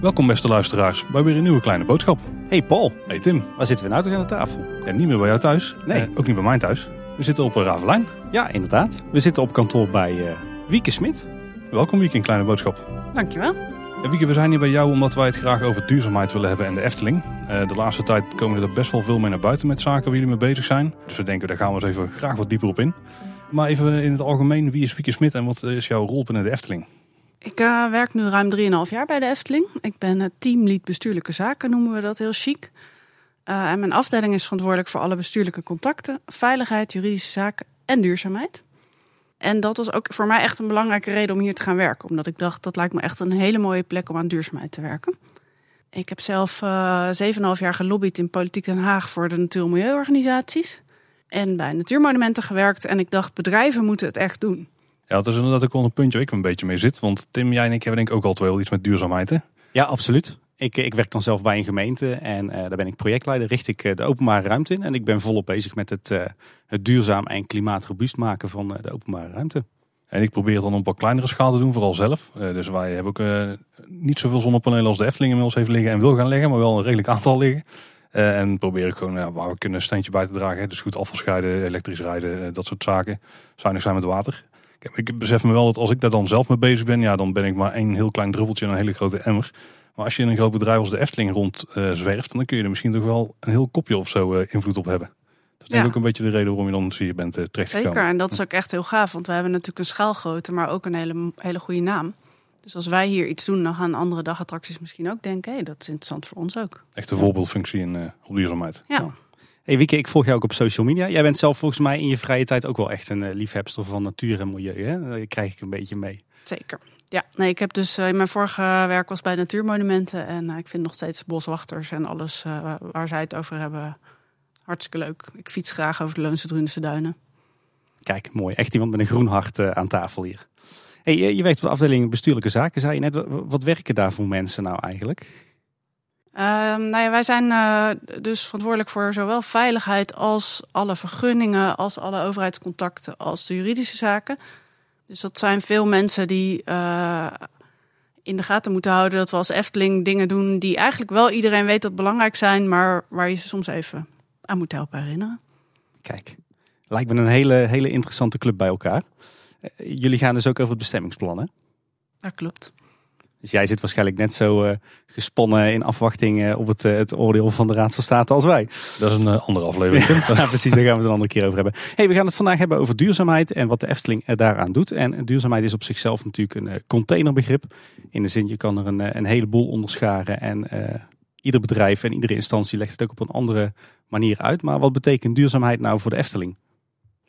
Welkom beste luisteraars bij weer een nieuwe kleine boodschap. Hey Paul, Hey Tim, waar zitten we nou toch aan de tafel? ja, niet meer bij jou thuis, Nee. Eh, ook niet bij mijn thuis. We zitten op eh, Ravelijn. Ja, inderdaad. We zitten op kantoor bij eh Wieke Smit. Welkom Wieke in Kleine Boodschap. Dankjewel. Ja, Wieke, we zijn hier bij jou omdat wij het graag over duurzaamheid willen hebben en de Efteling. Eh, de laatste tijd komen er best wel veel mee naar buiten met zaken waar jullie mee bezig zijn. Dus we denken, daar gaan we eens even graag wat dieper op in. Maar even in het algemeen, wie is Wieke Smit en wat is jouw rol binnen de Efteling? Ik eh, werk nu ruim 3,5 jaar bij de Efteling. Ik ben teamlead bestuurlijke zaken, noemen we dat heel chic. En mijn afdeling is verantwoordelijk voor alle bestuurlijke contacten, veiligheid, juridische zaken en duurzaamheid. En dat was ook voor mij echt een belangrijke reden om hier te gaan werken. Omdat ik dacht, dat lijkt me echt een hele mooie plek om aan duurzaamheid te werken. Ik heb zelf uh, 7,5 jaar gelobbyd in Politiek Den Haag voor de natuur- en milieuorganisaties. En bij natuurmonumenten gewerkt. En ik dacht, bedrijven moeten het echt doen. Ja, dat is inderdaad ook wel een puntje waar ik een beetje mee zit. Want Tim, jij en ik hebben denk ik ook altijd wel iets met duurzaamheid, hè? Ja, absoluut. Ik, ik werk dan zelf bij een gemeente en uh, daar ben ik projectleider, richt ik uh, de openbare ruimte in. En ik ben volop bezig met het, het duurzaam en klimaatrobuust maken van de openbare ruimte. En ik probeer dan op wat kleinere schaal te doen, vooral zelf. dus wij hebben ook niet zoveel zonnepanelen als de Efteling inmiddels heeft liggen en wil gaan leggen, maar wel een redelijk aantal liggen. en probeer ik gewoon waar we kunnen een steentje bij te dragen. Dus goed afval scheiden, elektrisch rijden, dat soort zaken. Zuinig zijn met water. Ik besef me wel dat als ik daar dan zelf mee bezig ben, ja, dan ben ik maar één heel klein druppeltje in een hele grote emmer. Maar als je in een groot bedrijf als de Efteling rond uh, zwerft, dan kun je er misschien toch wel een heel kopje of zo uh, invloed op hebben. Dat is denk ik ook een beetje de reden waarom je dan hier bent uh, terechtgekomen. Zeker, en dat is ook echt heel gaaf, want we hebben natuurlijk een schaalgrootte, maar ook een hele, hele goede naam. Dus als wij hier iets doen, dan gaan andere dagattracties misschien ook denken, hé, hey, dat is interessant voor ons ook. Echt een voorbeeldfunctie in uh, op duurzaamheid. Ja. ja. Hey Wieke, ik volg jou ook op social media. Jij bent zelf volgens mij in je vrije tijd ook wel echt een uh, liefhebster van natuur en milieu. Hè? Dat krijg ik een beetje mee. Zeker. Ja, nee, ik heb dus uh, in mijn vorige werk was bij natuurmonumenten en uh, ik vind nog steeds boswachters en alles uh, waar zij het over hebben hartstikke leuk. Ik fiets graag over de Loonse Drunense duinen. Kijk, mooi. Echt iemand met een groen hart aan tafel hier. Hey, je werkt op de afdeling bestuurlijke zaken, zei je net. Wat werken daar voor mensen nou eigenlijk? Uh, nou ja, wij zijn uh, dus verantwoordelijk voor zowel veiligheid als alle vergunningen, als alle overheidscontacten, als de juridische zaken. Dus dat zijn veel mensen die uh, in de gaten moeten houden dat we als Efteling dingen doen die eigenlijk wel iedereen weet dat belangrijk zijn, maar waar je ze soms even aan moet helpen herinneren. Kijk, lijkt me een hele, hele interessante club bij elkaar. Jullie gaan dus ook over het bestemmingsplan, hè? Dat klopt. Dus jij zit waarschijnlijk net zo uh, gespannen in afwachting uh, op het, uh, het oordeel van de Raad van State als wij. Dat is een andere aflevering. ja, precies, daar gaan we het een andere keer over hebben. Hey, we gaan het vandaag hebben over duurzaamheid en wat de Efteling daaraan doet. En duurzaamheid is op zichzelf natuurlijk een containerbegrip. In de zin, je kan er een, een heleboel onderscharen en ieder bedrijf en iedere instantie legt het ook op een andere manier uit. Maar wat betekent duurzaamheid nou voor de Efteling?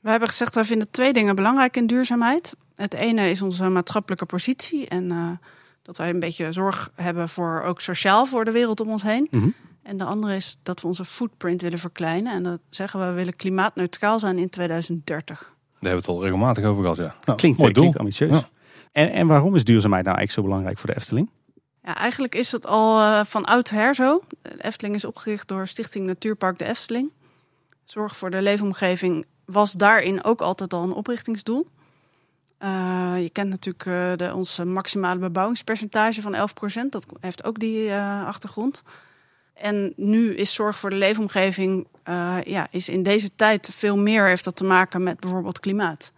We hebben gezegd, wij vinden twee dingen belangrijk in duurzaamheid. Het ene is onze maatschappelijke positie en dat wij een beetje zorg hebben voor ook sociaal voor de wereld om ons heen. Mm -hmm. En de andere is dat we onze footprint willen verkleinen. En dat zeggen we, we willen klimaatneutraal zijn in 2030. Daar hebben we het al regelmatig over gehad, ja. Nou, klinkt, mooi klinkt ambitieus. Ja. En, en waarom is duurzaamheid nou eigenlijk zo belangrijk voor de Efteling? Ja, eigenlijk is het al uh, van oudsher zo. De Efteling is opgericht door Stichting Natuurpark de Efteling. Zorg voor de leefomgeving was daarin ook altijd al een oprichtingsdoel. Uh, je kent natuurlijk uh, de, ons maximale bebouwingspercentage van 11%. Dat heeft ook die uh, achtergrond. En nu is zorg voor de leefomgeving, ja, is in deze tijd veel meer heeft dat te maken met bijvoorbeeld klimaat.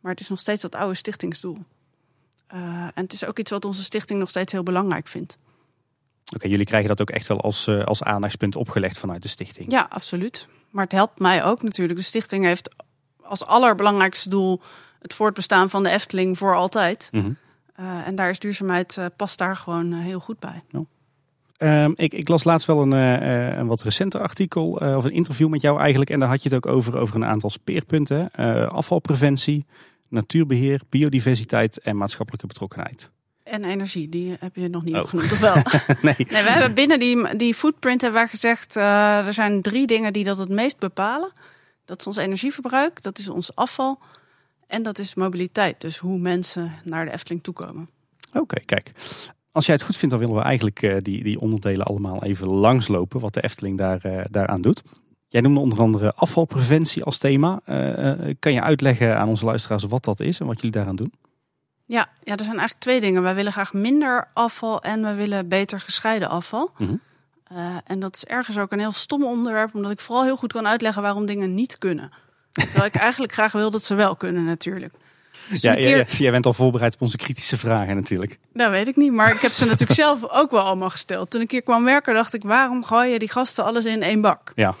Maar het is nog steeds dat oude stichtingsdoel. en het is ook iets wat onze stichting nog steeds heel belangrijk vindt. Oké, okay, jullie krijgen dat ook echt wel als, als aandachtspunt opgelegd vanuit de stichting? Ja, absoluut. Maar het helpt mij ook natuurlijk. De stichting heeft als allerbelangrijkste doel het voortbestaan van de Efteling voor altijd. Mm -hmm. uh, en daar is duurzaamheid uh, past daar gewoon uh, heel goed bij. Ja. Um, ik, ik, las laatst wel een, een wat recenter artikel of een interview met jou eigenlijk. En daar had je het ook over, over een aantal speerpunten. afvalpreventie, natuurbeheer, biodiversiteit en maatschappelijke betrokkenheid. En energie, die heb je nog niet Oh. opgenoemd, of wel? nee. nee, we hebben binnen die, die footprint hebben wij gezegd... er zijn drie dingen die dat het meest bepalen. Dat is ons energieverbruik, dat is ons afval... En dat is mobiliteit, dus hoe mensen naar de Efteling toekomen. Oké, okay, kijk. Als jij het goed vindt, dan willen we eigenlijk uh, die, die onderdelen allemaal even langslopen. Wat de Efteling daar, uh, daaraan doet. Jij noemde onder andere afvalpreventie als thema. Uh, kan je uitleggen aan onze luisteraars wat dat is en wat jullie daaraan doen? Ja, ja, er zijn eigenlijk twee dingen. Wij willen graag minder afval en we willen beter gescheiden afval. Mhm. en dat is ergens ook een heel stom onderwerp, omdat ik vooral heel goed kan uitleggen waarom dingen niet kunnen. Terwijl ik eigenlijk graag wil dat ze wel kunnen natuurlijk. Dus ja, keer... ja, jij bent al voorbereid op onze kritische vragen natuurlijk. Dat weet ik niet, maar ik heb ze natuurlijk zelf ook wel allemaal gesteld. Toen ik hier kwam werken dacht ik, waarom gooi je die gasten alles in één bak? Ja.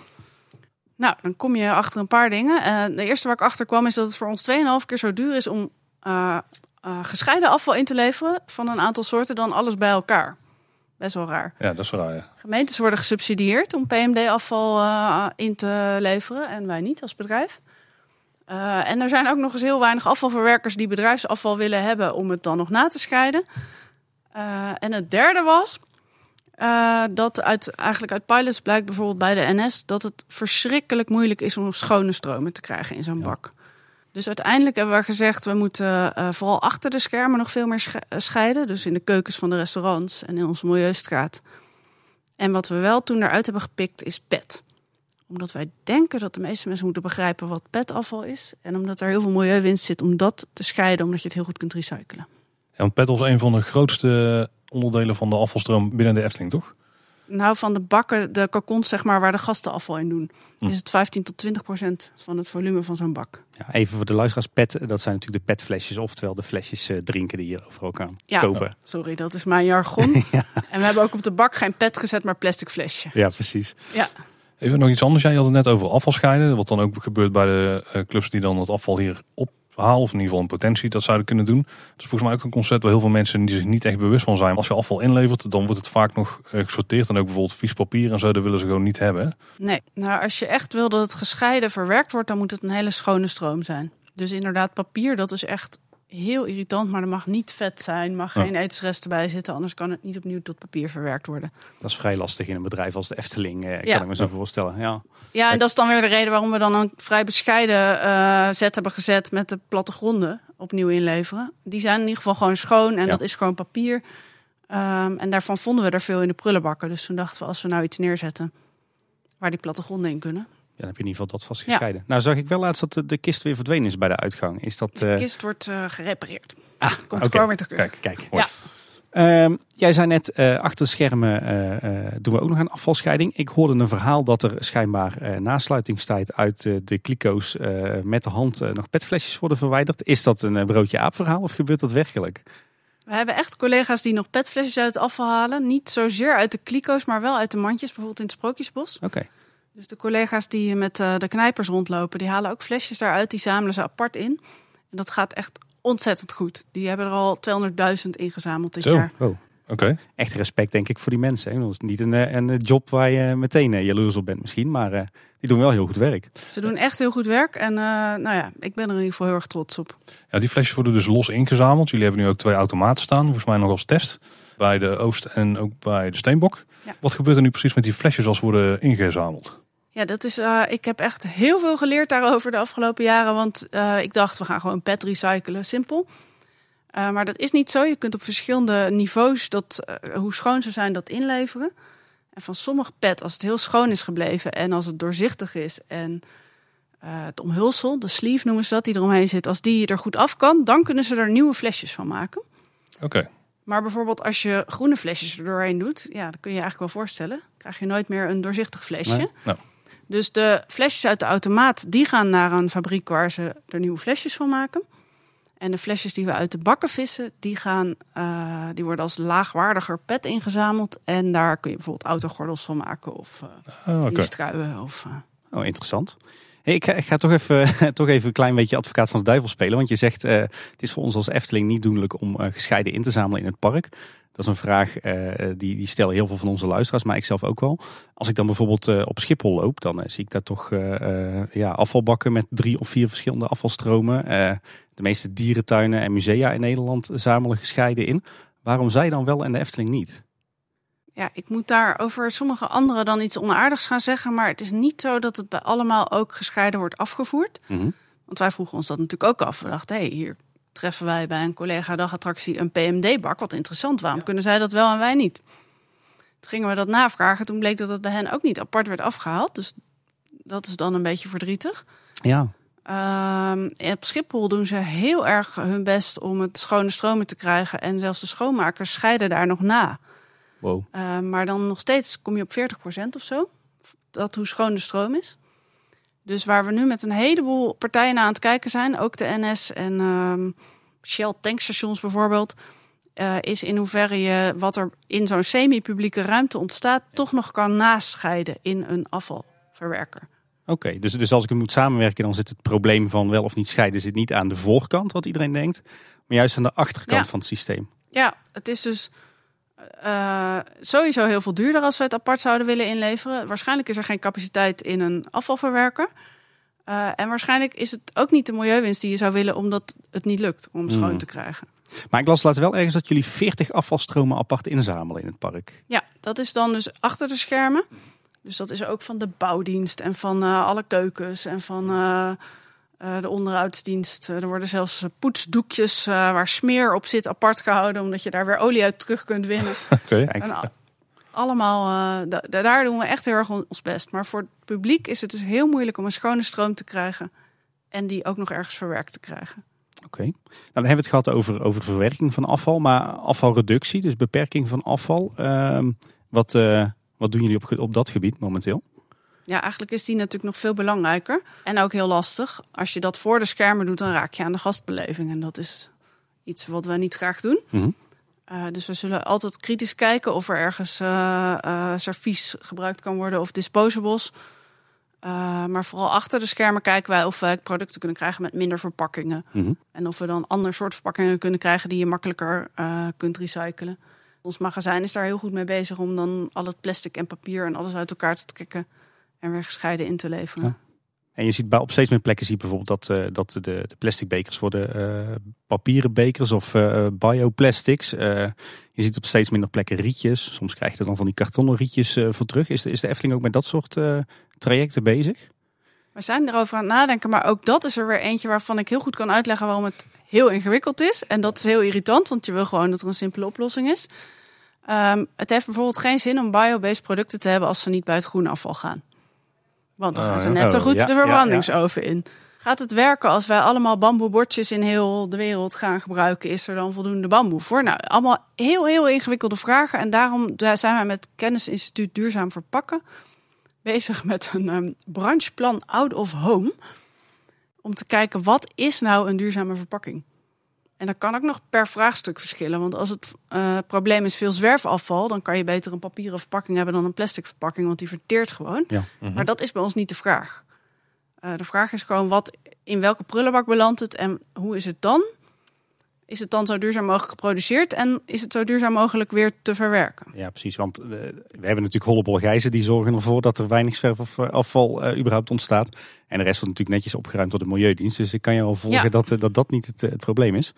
Nou, dan kom je achter een paar dingen. Uh, de eerste waar ik achter kwam is dat het voor ons 2,5 keer zo duur is om uh, uh, gescheiden afval in te leveren van een aantal soorten dan alles bij elkaar. Best wel raar. Ja, dat is raar. Ja. Gemeentes worden gesubsidieerd om PMD-afval in te leveren en wij niet als bedrijf. Uh, en er zijn ook nog eens heel weinig afvalverwerkers die bedrijfsafval willen hebben om het dan nog na te scheiden. Uh, en het derde was dat uit, eigenlijk uit pilots blijkt bijvoorbeeld bij de NS dat het verschrikkelijk moeilijk is om schone stromen te krijgen in zo'n bak. Dus uiteindelijk hebben we gezegd, we moeten vooral achter de schermen nog veel meer scheiden. Dus in de keukens van de restaurants en in onze milieustraat. En wat we wel toen eruit hebben gepikt is PET omdat wij denken dat de meeste mensen moeten begrijpen wat petafval is. En omdat er heel veel milieuwinst zit om dat te scheiden, omdat je het heel goed kunt recyclen. Ja, want pet is een van de grootste onderdelen van de afvalstroom binnen de Efteling, toch? Nou, van de bakken, de kakons zeg maar, waar de gasten afval in doen, hm. is het 15 tot 20 procent van het volume van zo'n bak. Ja, even voor de luisteraars, pet, dat zijn natuurlijk de petflesjes, oftewel de flesjes uh, drinken die je overal kan ja, kopen. Sorry, dat is mijn jargon. ja. En we hebben ook op de bak geen pet gezet, maar plastic flesje. Ja, precies. Ja. Even nog iets anders. Jij had het net over afvalscheiden. Wat dan ook gebeurt bij de uh, clubs die dan het afval hier Of in ieder geval een potentie dat zouden kunnen doen. Dat is volgens mij ook een concept waar heel veel mensen die zich niet echt bewust van zijn. Als je afval inlevert, dan wordt het vaak nog uh, gesorteerd. En ook bijvoorbeeld vies papier en zo, dat willen ze gewoon niet hebben. Nee, nou als je echt wil dat het gescheiden verwerkt wordt, dan moet het een hele schone stroom zijn. Dus inderdaad, papier, dat is echt heel irritant, maar er mag niet vet zijn, mag geen ja. etensresten bij zitten, anders kan het niet opnieuw tot papier verwerkt worden. Dat is vrij lastig in een bedrijf als de Efteling, eh, kan ik me zo voorstellen. Ja. Ja, en dat is dan weer de reden waarom we dan een vrij bescheiden uh, zet hebben gezet met de plattegronden opnieuw inleveren. Die zijn in ieder geval gewoon schoon en dat is gewoon papier. Um, en daarvan vonden we er veel in de prullenbakken. Dus toen dachten we, als we nou iets neerzetten waar die plattegronden in kunnen, dan heb je in ieder geval dat vastgescheiden. Nou zag ik wel laatst dat de, kist weer verdwenen is bij de uitgang. Is dat, De uh... kist wordt uh, gerepareerd. Ah, Komt okay. weer terug. Kijk, kijk. Ja. Um, jij zei net, uh, achter de schermen doen we ook nog een afvalscheiding. Ik hoorde een verhaal dat er schijnbaar nasluitingstijd uit de kliko's met de hand nog petflesjes worden verwijderd. Is dat een broodje aap verhaal of gebeurt dat werkelijk? We hebben echt collega's die nog petflesjes uit het afval halen. Niet zozeer uit de kliko's, maar wel uit de mandjes, bijvoorbeeld in het Sprookjesbos. Oké. Dus de collega's die met de knijpers rondlopen, die halen ook flesjes daaruit, die zamelen ze apart in. En dat gaat echt ontzettend goed. Die hebben er al 200.000 ingezameld dit Zo. jaar. Oh. Okay. Echt respect denk ik voor die mensen. Dat is niet een, eh, een job waar je meteen uh, jaloers op bent misschien, maar uh, die doen wel heel goed werk. Ze doen echt heel goed werk en uh, nou ja, ik ben er in ieder geval heel erg trots op. Ja, die flesjes worden dus los ingezameld. Jullie hebben nu ook twee automaten staan, volgens mij nog als test. Bij de Oost en ook bij de Steenbok. Ja. Wat gebeurt er nu precies met die flesjes als worden ingezameld? Ja, dat is, uh, ik heb echt heel veel geleerd daarover de afgelopen jaren. Want uh, ik dacht, we gaan gewoon pet recyclen, simpel. Uh, maar dat is niet zo. Je kunt op verschillende niveaus, dat, hoe schoon ze zijn, dat inleveren. En van sommige pet, als het heel schoon is gebleven en als het doorzichtig is en het omhulsel, de sleeve noemen ze dat, die eromheen zit, als die er goed af kan, dan kunnen ze er nieuwe flesjes van maken. Oké. Okay. Maar bijvoorbeeld als je groene flesjes er doorheen doet, ja, dan kun je je eigenlijk wel voorstellen, krijg je nooit meer een doorzichtig flesje. Nee, nou. Dus de flesjes uit de automaat, die gaan naar een fabriek waar ze er nieuwe flesjes van maken. En de flesjes die we uit de bakken vissen, die, gaan, uh, die worden als laagwaardiger pet ingezameld. En daar kun je bijvoorbeeld autogordels van maken of uh, oh, okay. Of, uh... Oh, interessant. Hey, ik, ga, ik, ga, toch even, toch even een klein beetje advocaat van de duivel spelen. Want je zegt, uh, het is voor ons als Efteling niet doenlijk om gescheiden in te zamelen in het park. Dat is een vraag uh, die, die stellen heel veel van onze luisteraars, maar ik zelf ook wel. Als ik dan bijvoorbeeld uh, op Schiphol loop, dan uh, zie ik daar toch ja, afvalbakken met drie of vier verschillende afvalstromen. de meeste dierentuinen en musea in Nederland zamelen gescheiden in. Waarom zij dan wel en de Efteling niet? Ja, ik moet daar over sommige anderen dan iets onaardigs gaan zeggen. Maar het is niet zo dat het bij allemaal ook gescheiden wordt afgevoerd. Mm -hmm. Want wij vroegen ons dat natuurlijk ook af. We dachten, hé, hey, hier treffen wij bij een collega dagattractie een PMD-bak. Wat interessant, waarom ja. kunnen zij dat wel en wij niet? Toen gingen we dat navragen. Toen bleek dat het bij hen ook niet apart werd afgehaald. Dus Dat is dan een beetje verdrietig. Ja, Ehm, op Schiphol doen ze heel erg hun best om het schone stromen te krijgen. En zelfs de schoonmakers scheiden daar nog na. wow. Ehm, maar dan nog steeds kom je op 40% of zo. Dat hoe schoon de stroom is. Dus waar we nu met een heleboel partijen aan het kijken zijn, ook de NS en ehm, Shell tankstations bijvoorbeeld, eh, is in hoeverre je wat er in zo'n semi-publieke ruimte ontstaat, toch nog kan nascheiden in een afvalverwerker. Oké, dus, dus als ik het moet samenwerken, dan zit het probleem van wel of niet scheiden zit niet aan de voorkant, wat iedereen denkt, maar juist aan de achterkant Ja. van het systeem. Ja, het is dus eh, sowieso heel veel duurder als we het apart zouden willen inleveren. Waarschijnlijk is er geen capaciteit in een afvalverwerker. Eh, en waarschijnlijk is het ook niet de milieuwinst die je zou willen, omdat het niet lukt om schoon Mm. te krijgen. Maar ik las laatst wel ergens dat jullie 40 afvalstromen apart inzamelen in het park. Ja, dat is dan dus achter de schermen. Dus dat is ook van de bouwdienst en van eh, alle keukens en van de onderhoudsdienst. Eh, er worden zelfs eh, poetsdoekjes eh, waar smeer op zit apart gehouden, omdat je daar weer olie uit terug kunt winnen. Oké. Allemaal, eh, da- da- daar doen we echt heel erg on- ons best. Maar voor het publiek is het dus heel moeilijk om een schone stroom te krijgen. En die ook nog ergens verwerkt te krijgen. Oké. Nou, dan hebben we het gehad over, over de verwerking van afval, maar afvalreductie, dus beperking van afval. Ehm, wat, eh, wat doen jullie op, op dat gebied momenteel? Ja, eigenlijk is die natuurlijk nog veel belangrijker. En ook heel lastig. Als je dat voor de schermen doet, dan raak je aan de gastbeleving. En dat is iets wat we niet graag doen. Mhm. Eh, dus we zullen altijd kritisch kijken of er ergens eh, servies gebruikt kan worden of disposables. Maar vooral achter de schermen kijken wij of wij producten kunnen krijgen met minder verpakkingen. Mhm. En of we dan ander soort verpakkingen kunnen krijgen die je makkelijker kunt recyclen. Ons magazijn is daar heel goed mee bezig om dan al het plastic en papier en alles uit elkaar te trekken en weer gescheiden in te leveren. Ja. En je ziet bij, op steeds meer plekken zie je bijvoorbeeld dat, eh, dat de, de plastic bekers worden eh, papieren bekers of eh, bioplastics. Je ziet op steeds minder plekken rietjes. Soms krijg je er dan van die kartonnen rietjes voor terug. Is de, is de Efteling ook met dat soort trajecten bezig? We zijn erover aan het nadenken, maar ook dat is er weer eentje waarvan ik heel goed kan uitleggen waarom het heel ingewikkeld is. En dat is heel irritant, want je wil gewoon dat er een simpele oplossing is. Ehm, het heeft bijvoorbeeld geen zin om biobased producten te hebben als ze niet bij het groenafval gaan. Want dan Ah, gaan ze net zo Oh, goed de verbrandingsoven in. Gaat het werken als wij allemaal bamboebordjes in heel de wereld gaan gebruiken? Is er dan voldoende bamboe voor? Nou, allemaal heel, heel ingewikkelde vragen. En daarom zijn wij met Kennisinstituut Duurzaam Verpakken bezig met een ehm, brancheplan out of home. Om te kijken, wat is nou een duurzame verpakking? En dat kan ook nog per vraagstuk verschillen. Want als het eh, probleem is veel zwerfafval, dan kan je beter een papieren verpakking hebben dan een plastic verpakking, want die verteert gewoon. Ja. Maar dat is bij ons niet de vraag. Eh, de vraag is gewoon wat, in welke prullenbak belandt het en hoe is het dan? Is het dan zo duurzaam mogelijk geproduceerd en is het zo duurzaam mogelijk weer te verwerken? Ja, precies. Want eh, we hebben natuurlijk hollebolle gijzen die zorgen ervoor dat er weinig zwerfafval eh, überhaupt ontstaat. En de rest wordt natuurlijk netjes opgeruimd door de Milieudienst. Dus ik kan je wel volgen Ja. dat, eh, dat dat niet het, het probleem is.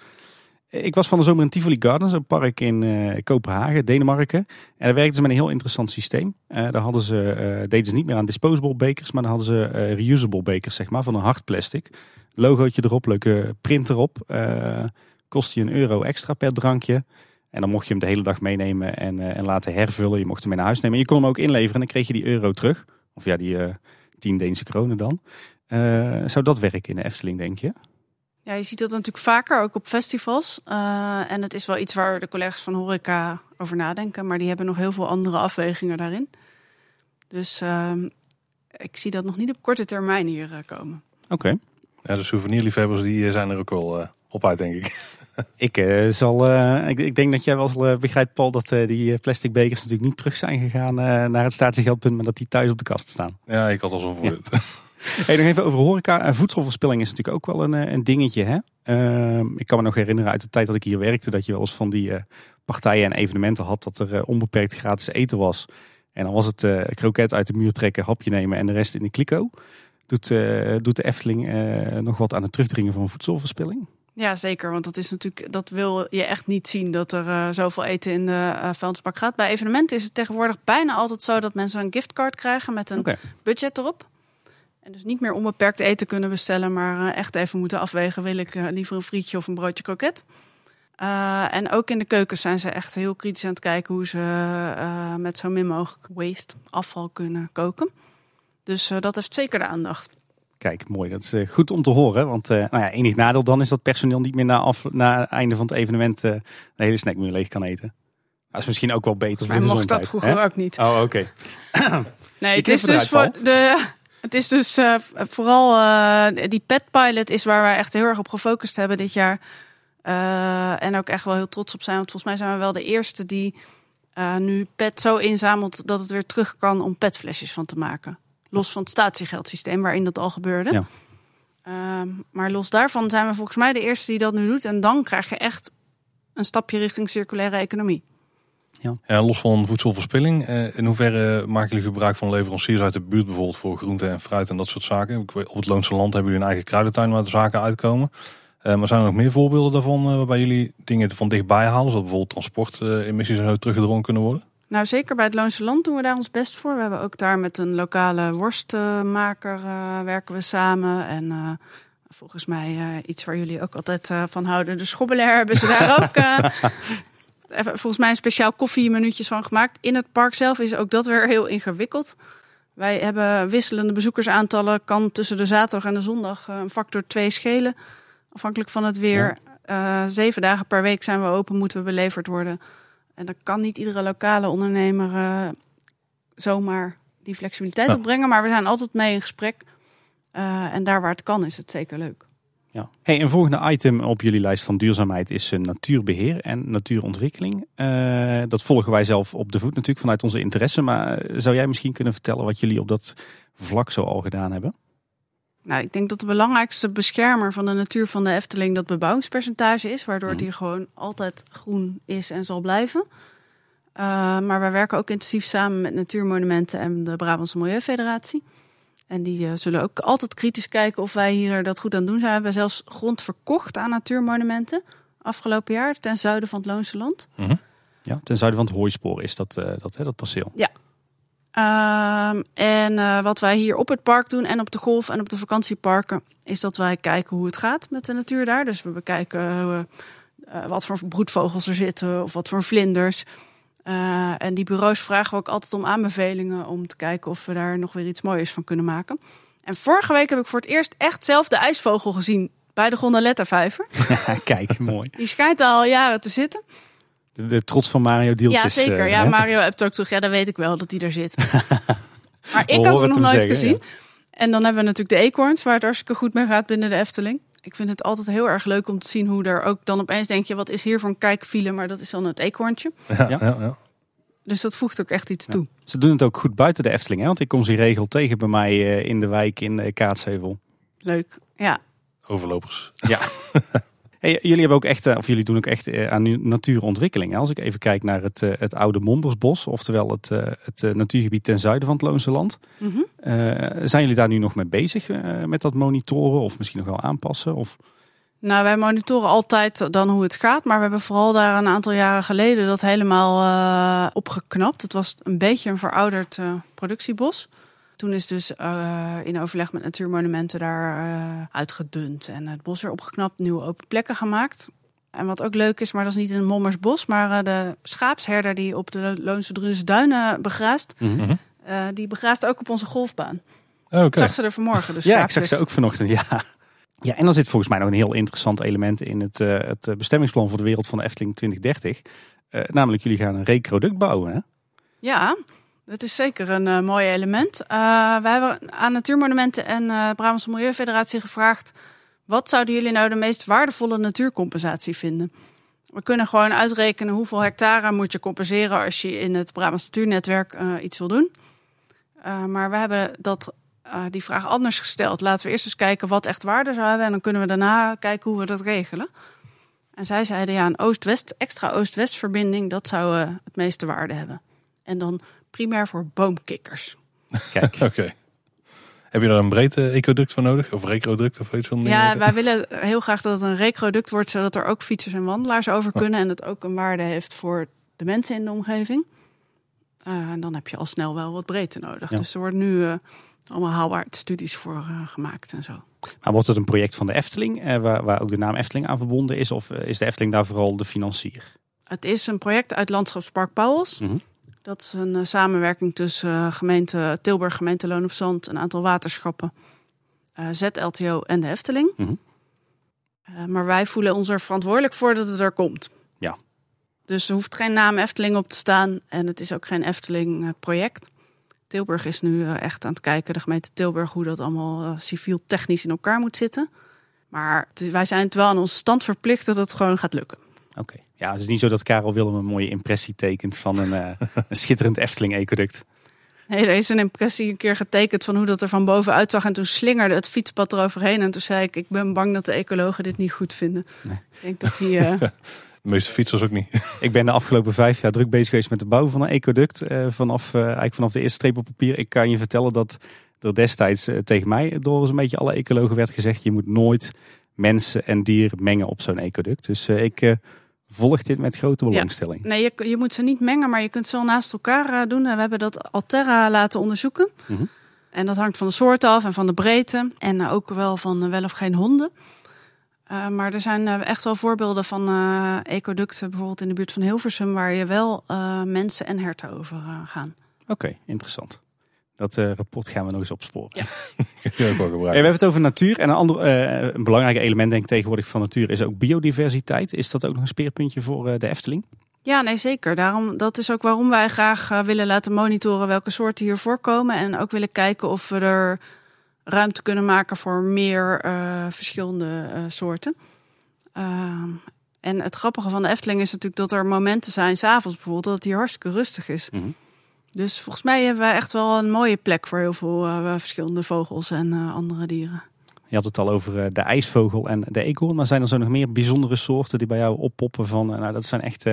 Ik was van de zomer in Tivoli Gardens, een park in Kopenhagen, Denemarken. En daar werkten ze met een heel interessant systeem. Eh, daar hadden ze, deden ze niet meer aan disposable bekers, maar dan hadden ze reusable bekers, zeg maar, van een hard plastic. Logootje erop, leuke print erop. Kost je een euro extra per drankje. En dan mocht je hem de hele dag meenemen en, eh, en laten hervullen. Je mocht hem mee naar huis nemen. En je kon hem ook inleveren en dan kreeg je die euro terug. Of ja, die eh 10 Deense kronen dan. Eh, zou dat werken in de Efteling, denk je? Ja, je ziet dat natuurlijk vaker, ook op festivals. Eh, en het is wel iets waar de collega's van horeca over nadenken. Maar die hebben nog heel veel andere afwegingen daarin. Dus ehm, ik zie dat nog niet op korte termijn hier komen. Oké. Ja, de souvenirliefhebbers die zijn er ook wel op uit, denk ik. Ik, eh, zal, eh, ik, ik denk dat jij wel eh, begrijpt, Paul, dat die plastic bekers natuurlijk niet terug zijn gegaan naar het statiegeldpunt, maar dat die thuis op de kast staan. Ja, ik had al zo'n voor. Hey, nog even over horeca. En voedselverspilling is natuurlijk ook wel een, een dingetje. Hè? Ehm, ik kan me nog herinneren uit de tijd dat ik hier werkte, dat je wel eens van die partijen en evenementen had dat er onbeperkt gratis eten was. En dan was het kroket uit de muur trekken, hapje nemen en de rest in de kliko. Doet, doet de Efteling nog wat aan het terugdringen van voedselverspilling? Ja, zeker. Want dat is natuurlijk, dat wil je echt niet zien dat er eh, zoveel eten in de vuilnisbak gaat. Bij evenementen is het tegenwoordig bijna altijd zo dat mensen een giftcard krijgen met een budget erop. En dus niet meer onbeperkt eten kunnen bestellen, maar eh, echt even moeten afwegen: wil ik liever een frietje of een broodje kroket? En ook in de keukens zijn ze echt heel kritisch aan het kijken hoe ze met zo min mogelijk waste, afval kunnen koken. Dus dat heeft zeker de aandacht. Kijk, mooi. Dat is eh, goed om te horen. Want eh, nou ja, enig nadeel dan is dat personeel niet meer na, af, na het einde van het evenement eh, de hele snackmuur leeg kan eten. Dat is misschien ook wel beter voor de mocht dat vroeger hè? ook niet. Oh, oké. Nee, het is, dus voor de, het is dus vooral die pet pilot is waar wij echt heel erg op gefocust hebben dit jaar. En ook echt wel heel trots op zijn. Want volgens mij zijn we wel de eerste die nu pet zo inzamelt dat het weer terug kan om petflesjes van te maken. Los van het statiegeldsysteem waarin dat al gebeurde. Ja. Ehm, maar los daarvan zijn we volgens mij de eerste die dat nu doet. En dan krijg je echt een stapje richting circulaire economie. Ja, los van voedselverspilling, eh, in hoeverre maken jullie gebruik van leveranciers uit de buurt bijvoorbeeld voor groente en fruit en dat soort zaken? Op het Loonse Land hebben jullie een eigen kruidentuin waar de zaken uitkomen. Eh, maar zijn er nog meer voorbeelden daarvan eh, waarbij jullie dingen van dichtbij halen, zodat bijvoorbeeld transportemissies en zo teruggedrongen kunnen worden? Nou, zeker bij het Loonse Land doen we daar ons best voor. We hebben ook daar met een lokale worstmaker eh, werken we samen. En eh, volgens mij eh, iets waar jullie ook altijd van houden. De schobbelaar hebben ze daar ook even- volgens mij een speciaal koffiemenuutjes van gemaakt. In het park zelf is ook dat weer heel ingewikkeld. Wij hebben wisselende bezoekersaantallen. Kan tussen de zaterdag en de zondag een factor 2 schelen. Afhankelijk van het weer. Zeven dagen per week zijn we open, moeten we beleverd worden. En dan kan niet iedere lokale ondernemer eh, zomaar die flexibiliteit Ja. opbrengen. Maar we zijn altijd mee in gesprek. Eh, en daar waar het kan is het zeker leuk. Ja. Hey, een volgende item op jullie lijst van duurzaamheid is eh, natuurbeheer en natuurontwikkeling. Dat volgen wij zelf op de voet natuurlijk vanuit onze interesse. Maar zou jij misschien kunnen vertellen wat jullie op dat vlak zo al gedaan hebben? Nou, ik denk dat de belangrijkste beschermer van de natuur van de Efteling dat bebouwingspercentage is. Waardoor het Mhm. hier gewoon altijd groen is en zal blijven. Eh, maar wij werken ook intensief samen met Natuurmonumenten en de Brabantse Milieufederatie. En die eh, zullen ook altijd kritisch kijken of wij hier dat goed aan doen zijn. We hebben zelfs grond verkocht aan Natuurmonumenten afgelopen jaar ten zuiden van het Loonse Land. Ja, ten zuiden van het hooispoor is dat, eh, dat, hè, dat perceel. Ehm, en eh, wat wij hier op het park doen en op de golf en op de vakantieparken, is dat wij kijken hoe het gaat met de natuur daar. Dus we bekijken eh, eh, wat voor broedvogels er zitten of wat voor vlinders. En die bureaus vragen we ook altijd om aanbevelingen om te kijken of we daar nog weer iets moois van kunnen maken. En vorige week heb ik voor het eerst echt zelf de ijsvogel gezien bij de Gondoletta-vijver. Kijk, mooi. Die schijnt al jaren te zitten. De, de trots van Mario Dieltjes. Ja, zeker. eh, ja, hè? Mario hebt ook toch. Ja, dat weet ik wel dat hij er zit. maar ik had hem nog nooit zeggen, gezien. En dan hebben we natuurlijk de eekhoorns, waar het hartstikke goed mee gaat binnen de Efteling. Ik vind het altijd heel erg leuk om te zien hoe er ook dan opeens denk je, wat is hier voor een kijkfile? Maar dat is dan het eekhoorntje. Ja, Ja. ja. Dus dat voegt ook echt iets Ja. toe. Ze doen het ook goed buiten de Efteling. Hè? Want ik kom ze regel tegen bij mij eh, in de wijk in Kaatsheuvel. Leuk. Ja. Overlopers. Ja. Hey, jullie hebben ook echt, eh, of jullie doen ook echt eh, aan natuurontwikkeling. hè? Als ik even kijk naar het, eh, het oude Mombersbos, oftewel het, het natuurgebied ten zuiden van het Loonse Land. Mhm. Zijn jullie daar nu nog mee bezig met dat monitoren of misschien nog wel aanpassen? Of... Nou, wij monitoren altijd dan hoe het gaat. Maar we hebben vooral daar een aantal jaren geleden dat helemaal opgeknapt. Het was een beetje een verouderd productiebos. Toen is dus eh, in overleg met Natuurmonumenten daar eh, uitgedund. En het bos weer opgeknapt, nieuwe open plekken gemaakt. En wat ook leuk is, maar dat is niet in het Mommersbos. Maar eh, de schaapsherder die op de Loonse Drunse Duinen begraast. Mhm. eh, die begraast ook op onze golfbaan. Oké. Ik zag ze er vanmorgen, dus Ja, ik zag ze ook vanochtend. Ja. ja, en dan zit volgens mij nog een heel interessant element in het, eh, het bestemmingsplan voor de wereld van de Efteling 2030. Eh, namelijk, jullie gaan een recroduct bouwen. Hè? Ja, dat is zeker een eh, mooi element. Eh, we hebben aan Natuurmonumenten en eh Brabantse Milieufederatie gevraagd... wat zouden jullie nou de meest waardevolle natuurcompensatie vinden? We kunnen gewoon uitrekenen hoeveel hectare moet je compenseren... als je in het Brabants Natuurnetwerk iets wil doen. Maar we hebben dat, die vraag anders gesteld. Laten we eerst eens kijken wat echt waarde zou hebben... en dan kunnen we daarna kijken hoe we dat regelen. En zij zeiden, ja, een Oost-West, extra Oost-West verbinding... dat zou het meeste waarde hebben. En dan primair voor boomkikkers. Kijk, Oké. Heb je daar een breed eh, ecoduct voor nodig? Of recroduct of iets van Ja, wij willen heel graag dat het een recroduct wordt, zodat er ook fietsers en wandelaars over kunnen. En dat ook een waarde heeft voor de mensen in de omgeving. Eh, en dan heb je al snel wel wat breedte nodig. Ja. Dus er wordt nu eh, allemaal haalbaarheidsstudies voor gemaakt en zo. maar wordt het een project van de Efteling, waar, waar ook de naam Efteling aan verbonden is? Of is de Efteling daar vooral de financier? Het is een project uit Landschapspark Pauwels. Mhm. Dat is een eh, samenwerking tussen eh, gemeente Tilburg, gemeente Loon op Zand, een aantal waterschappen, eh, ZLTO en de Efteling. Mhm. Maar wij voelen ons er verantwoordelijk voor dat het er komt. Ja. Dus er hoeft geen naam Efteling op te staan en het is ook geen Efteling project. Tilburg is nu echt aan het kijken, de gemeente Tilburg, hoe dat allemaal civiel technisch in elkaar moet zitten. Maar wij zijn het wel aan onze stand verplicht dat het gewoon gaat lukken. Oké. Ja, het is niet zo dat Karel Willem een mooie impressie tekent van een, eh, een schitterend Efteling-ecoduct. Nee, er is een impressie een keer getekend van hoe dat er van boven uitzag. En toen slingerde het fietspad eroverheen. En toen zei ik, ik ben bang dat de ecologen dit niet goed vinden. Nee. Ik denk dat die... eh, De meeste fietsers ook niet. Ik ben de afgelopen vijf jaar druk bezig geweest met de bouw van een ecoduct. eh, vanaf, eh, eigenlijk vanaf de eerste streep op papier. Ik kan je vertellen dat er destijds eh, tegen mij door zo'n beetje alle ecologen werd gezegd... je moet nooit mensen en dieren mengen op zo'n ecoduct. Dus eh, ik eh, volg dit met grote belangstelling. nee, je, je moet ze niet mengen, maar je kunt ze wel naast elkaar eh, doen. En we hebben dat Alterra laten onderzoeken. Mhm. En dat hangt van de soort af en van de breedte. En eh, ook wel van eh, wel of geen honden. Maar er zijn echt wel voorbeelden van eh, ecoducten, bijvoorbeeld in de buurt van Hilversum, waar je wel mensen en herten over gaan. Oké, interessant. Dat eh, rapport gaan we nog eens opsporen. Ja. We hebben het over natuur. En een, ander, eh, een belangrijk element denk ik tegenwoordig van natuur is ook biodiversiteit. Is dat ook nog een speerpuntje voor eh, de Efteling? Ja, nee, zeker. Daarom, dat is ook waarom wij graag willen laten monitoren welke soorten hier voorkomen. En ook willen kijken of we er ruimte kunnen maken voor meer eh, verschillende eh, soorten. Ehm, en het grappige van de Efteling is natuurlijk dat er momenten zijn, s'avonds bijvoorbeeld, dat het hier hartstikke rustig is. Mhm. Dus volgens mij hebben wij echt wel een mooie plek voor heel veel eh, verschillende vogels en eh, andere dieren. Je had het al over eh, de ijsvogel en de eekhoorn. Maar zijn er zo nog meer bijzondere soorten die bij jou oppoppen van... nou, dat zijn echt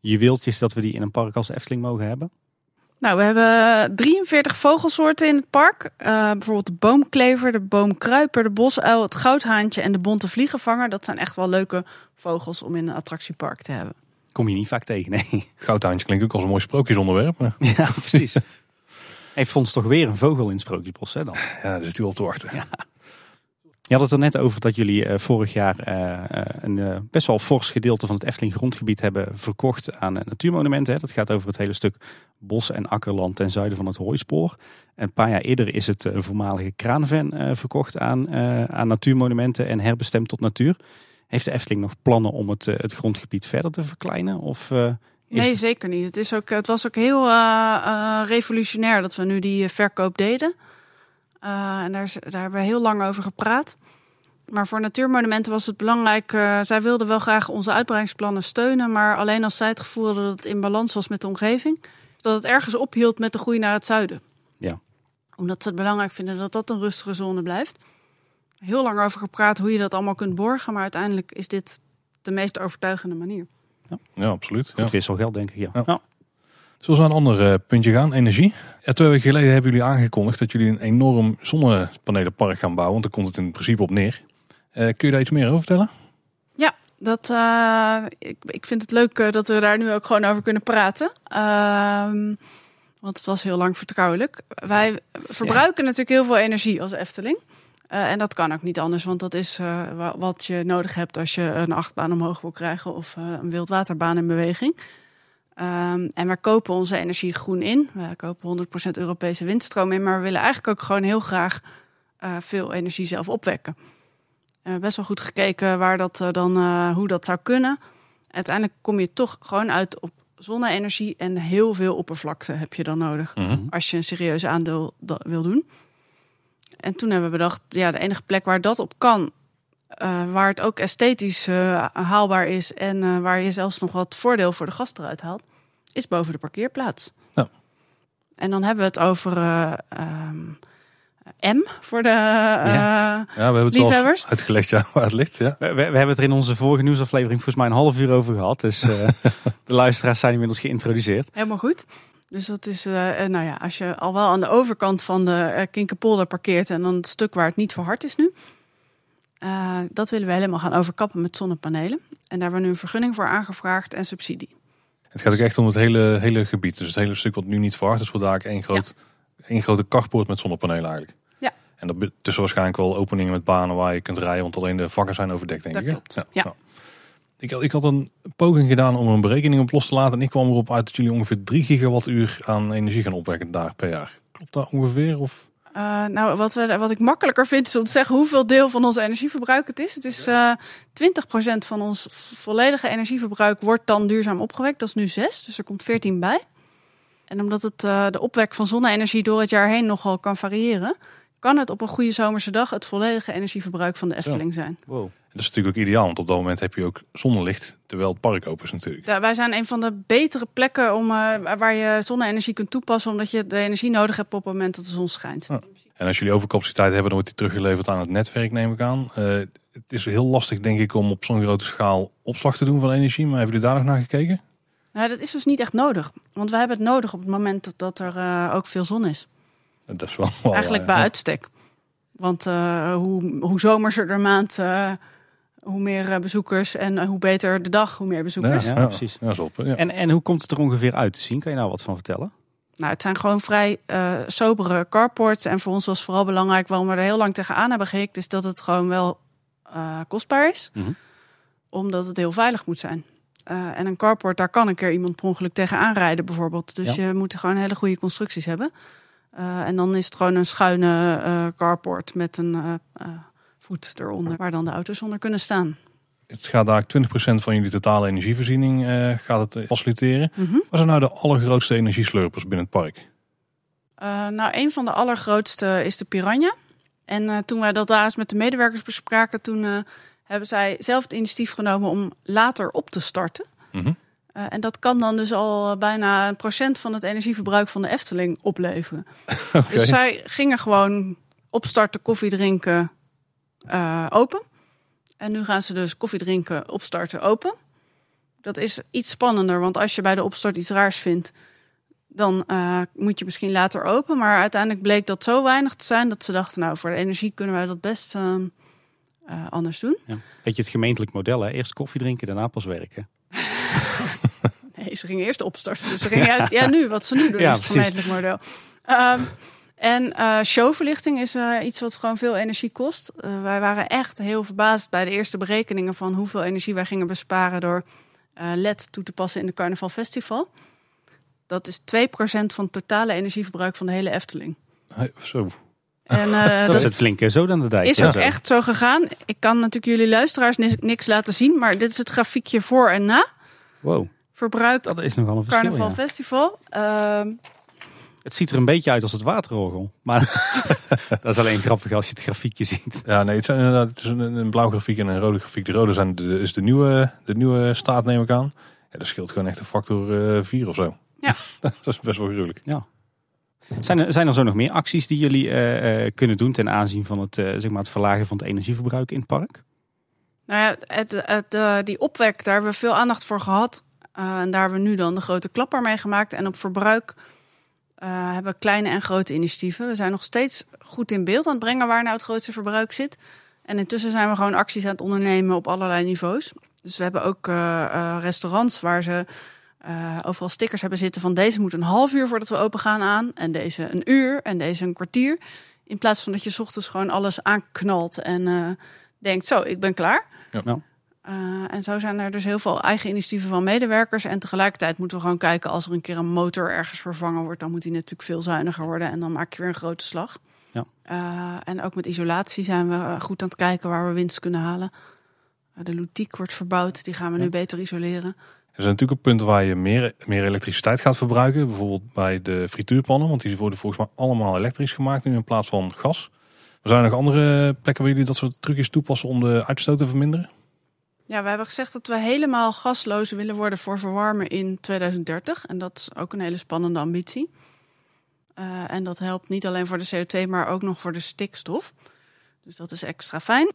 juweeltjes dat we die in een park als Efteling mogen hebben? Nou, we hebben 43 vogelsoorten in het park. Bijvoorbeeld de boomklever, de boomkruiper, de bosuil, het goudhaantje en de bonte vliegenvanger. Dat zijn echt wel leuke vogels om in een attractiepark te hebben. Kom je niet vaak tegen, nee. Goudhaantje klinkt ook als een mooi sprookjesonderwerp. Maar ja, precies. Hij vond toch weer een vogel in het Sprookjesbos, hè dan? ja, daar zit u op te wachten. Je had het er net over dat jullie eh, vorig jaar eh, eh, een best wel fors gedeelte van het Efteling grondgebied hebben verkocht aan natuurmonumenten. Hè. Dat gaat over het hele stuk bos- en akkerland ten zuiden van het Hooispoor. En een paar jaar eerder is het voormalige kraanven verkocht aan, aan natuurmonumenten en herbestemd tot natuur. Heeft de Efteling nog plannen om het, eh, het grondgebied verder te verkleinen? Of, eh, is Nee, zeker niet. Het, is ook, het was ook heel eh, revolutionair dat we nu die verkoop deden. En daar, hebben we heel lang over gepraat. Maar voor natuurmonumenten was het belangrijk. zij wilden wel graag onze uitbreidingsplannen steunen. Maar alleen als zij het gevoel hadden dat het in balans was met de omgeving. Dat het ergens ophield met de groei naar het zuiden. Ja. Omdat ze het belangrijk vinden dat dat een rustige zone blijft. Heel lang over gepraat hoe je dat allemaal kunt borgen. Maar uiteindelijk is dit de meest overtuigende manier. Ja, absoluut. Ja. Goed wisselgeld, denk ik. Ja. Ja. Ja. Zullen we naar een ander eh, puntje gaan? Energie. Ja, twee weken geleden hebben jullie aangekondigd dat jullie een enorm zonnepanelenpark gaan bouwen. Want daar komt het in principe op neer. Eh, kun je daar iets meer over vertellen? Dat, eh, ik, ik vind het leuk eh, dat we daar nu ook gewoon over kunnen praten. Ehm, want het was heel lang vertrouwelijk. Wij verbruiken natuurlijk heel veel energie als Efteling. Eh, en dat kan ook niet anders, want dat is eh, wa- wat je nodig hebt als je een achtbaan omhoog wil krijgen of eh, een wildwaterbaan in beweging. Ehm, en wij kopen onze energie groen in. We kopen 100% Europese windstroom in, maar we willen eigenlijk ook gewoon heel graag veel energie zelf opwekken. We hebben best wel goed gekeken waar dat dan, hoe dat zou kunnen. Uiteindelijk kom je toch gewoon uit op zonne-energie en heel veel oppervlakte heb je dan nodig als je een serieus aandeel wil doen. En toen hebben we bedacht, ja, de enige plek waar dat op kan, eh, waar het ook esthetisch eh, haalbaar is en eh, waar je zelfs nog wat voordeel voor de gast eruit haalt, is boven de parkeerplaats. Ja. En dan hebben we het over eh, ehm, M voor de eh, Ja, we hebben het Liefhebbers? wel uitgelegd ja, waar het ligt. Ja. We, we, we hebben het er in onze vorige nieuwsaflevering volgens mij een half uur over gehad. Dus eh, de luisteraars zijn inmiddels geïntroduceerd. Helemaal goed. Dus dat is, eh, eh, nou ja, als je al wel aan de overkant van de eh, Kinkerpolder parkeert en dan het stuk waar het niet voor hard is nu. dat willen we helemaal gaan overkappen met zonnepanelen. En daar hebben we nu een vergunning voor aangevraagd en subsidie. Het gaat ook echt om het hele, hele gebied. Dus het hele stuk wat nu niet verhard is, wordt eigenlijk één, groot, één grote kartpoort met zonnepanelen eigenlijk. Ja. En dat tussen waarschijnlijk wel openingen met banen waar je kunt rijden, want alleen de vakken zijn overdekt denk Dat ik. klopt, ja. Had- ik had een poging gedaan om een berekening op los te laten. En ik kwam erop uit dat jullie ongeveer 3 gigawattuur aan energie gaan opwekken daar per jaar. Klopt dat ongeveer? Of? Eh, nou, wat, we, wat ik makkelijker vind is om te zeggen hoeveel deel van ons energieverbruik het is. Het is eh 20% van ons volledige energieverbruik wordt dan duurzaam opgewekt. Dat is nu 6, dus er komt 14 bij. En omdat het, eh, de opwek van zonne-energie door het jaar heen nogal kan variëren, kan het op een goede zomerse dag het volledige energieverbruik van de Efteling zijn. Wow. Dat is natuurlijk ook ideaal, want op dat moment heb je ook zonnelicht terwijl het park open is natuurlijk. Ja, wij zijn een van de betere plekken om, eh, waar je zonne-energie kunt toepassen, omdat je de energie nodig hebt op het moment dat de zon schijnt. Ja. En als jullie overcapaciteit hebben, dan wordt die teruggeleverd aan het netwerk, neem ik aan. Eh, het is heel lastig, denk ik, om op zo'n grote schaal opslag te doen van energie. Maar hebben jullie daar nog naar gekeken? Nou, dat is dus niet echt nodig, want wij hebben het nodig op het moment dat, er eh, ook veel zon is. Dat is wel, wel, Eigenlijk bij ja. uitstek. Want hoe, hoe zomerser de maand, hoe meer eh, bezoekers. En eh, hoe beter de dag, hoe meer bezoekers. Ja, precies. Ja, dat is op, ja. En, en hoe komt het er ongeveer uit te zien? Kan je nou wat van vertellen? Nou, het zijn gewoon vrij eh, sobere carports. En voor ons was vooral belangrijk, waarom we er heel lang tegenaan hebben gehikt, is dat het gewoon wel eh, kostbaar is. Mhm. Omdat het heel veilig moet zijn. Eh, en een carport, daar kan een keer iemand per ongeluk tegenaan rijden bijvoorbeeld. Dus Ja. je moet gewoon hele goede constructies hebben. Eh, en dan is het gewoon een schuine eh, carport met een eh, eh, voet eronder, waar dan de auto's onder kunnen staan. Het gaat daar 20% van jullie totale energievoorziening eh, gaat het eh, faciliteren. Mhm. Wat zijn nou de allergrootste energieslurpers binnen het park? Eh, nou, een van de allergrootste is de Piranha. En toen wij dat daar eens met de medewerkers bespraken, toen hebben zij zelf het initiatief genomen om later op te starten. Mhm. En dat kan dan dus al bijna een procent van het energieverbruik van de Efteling opleveren. Dus zij gingen gewoon opstarten, koffie drinken, eh, open. En nu gaan ze dus koffie drinken, opstarten, open. Dat is iets spannender, want als je bij de opstart iets raars vindt, dan eh, moet je misschien later open. Maar uiteindelijk bleek dat zo weinig te zijn dat ze dachten, nou, voor de energie kunnen wij dat best eh, anders doen. Ja. Beetje het gemeentelijk model. Hè? Eerst koffie drinken, daarna pas werken. Nee, ze gingen eerst opstarten. Dus ze gingen juist, ja, nu, wat ze nu doen, Ja, is het precies. gemeentelijk model. En eh, showverlichting is eh, iets wat gewoon veel energie kost. Eh, wij waren echt heel verbaasd bij de eerste berekeningen van hoeveel energie wij gingen besparen door eh, LED toe te passen in de Carnaval Festival. Dat is 2% van het totale energieverbruik van de hele Efteling. Hey, Zo. En eh, Dat dat zit flinke zo aan de dijk. is Ja, ook echt zo gegaan. Ik kan natuurlijk jullie luisteraars ni- niks laten zien, maar dit is het grafiekje voor en na. Wow, Verbruik dat is nogal een verschil. Carnaval ja. Festival. Het ziet er een beetje uit als het waterorgel. Maar dat is alleen grappig als je het grafiekje ziet. Ja, nee, het, zijn inderdaad, het is een, een blauw grafiek en een rode grafiek. De rode zijn de, is de nieuwe, de nieuwe staat, neem ik aan. Ja, dat scheelt gewoon echt een factor 4 of zo. Ja. dat is best wel gruwelijk. Zijn er, zijn er zo nog meer acties die jullie eh, eh, kunnen doen ten aanzien van het, eh, zeg maar het verlagen van het energieverbruik in het park? Nou ja, het, het, eh, die opwek, daar hebben we veel aandacht voor gehad. Eh, en daar hebben we nu dan de grote klapper mee gemaakt. En op verbruik eh, hebben kleine en grote initiatieven. We zijn nog steeds goed in beeld aan het brengen waar nou het grootste verbruik zit. En intussen zijn we gewoon acties aan het ondernemen op allerlei niveaus. Dus we hebben ook eh, eh, restaurants waar ze eh, overal stickers hebben zitten van deze moet een half uur voordat we open gaan aan. En deze een uur en deze een kwartier. In plaats van dat je 's ochtends gewoon alles aanknalt en eh, denkt zo, ik ben klaar. Ja. Eh, en zo zijn er dus heel veel eigen initiatieven van medewerkers. En tegelijkertijd moeten we gewoon kijken als er een keer een motor ergens vervangen wordt, dan moet die natuurlijk veel zuiniger worden. En dan maak je weer een grote slag. Ja. Eh, en ook met isolatie zijn we eh, goed aan het kijken waar we winst kunnen halen. De Lutiek wordt verbouwd, die gaan we nu beter isoleren. Er zijn natuurlijk ook punten waar je meer, meer elektriciteit gaat verbruiken. Bijvoorbeeld bij de frituurpannen, want die worden volgens mij allemaal elektrisch gemaakt nu in plaats van gas. Er zijn er nog andere plekken waar jullie dat soort trucjes toepassen om de uitstoot te verminderen? Ja, we hebben gezegd dat we helemaal gasloos willen worden voor verwarmen in 2030. En dat is ook een hele spannende ambitie. Eh, en dat helpt niet alleen voor de CO2, maar ook nog voor de stikstof. Dus dat is extra fijn.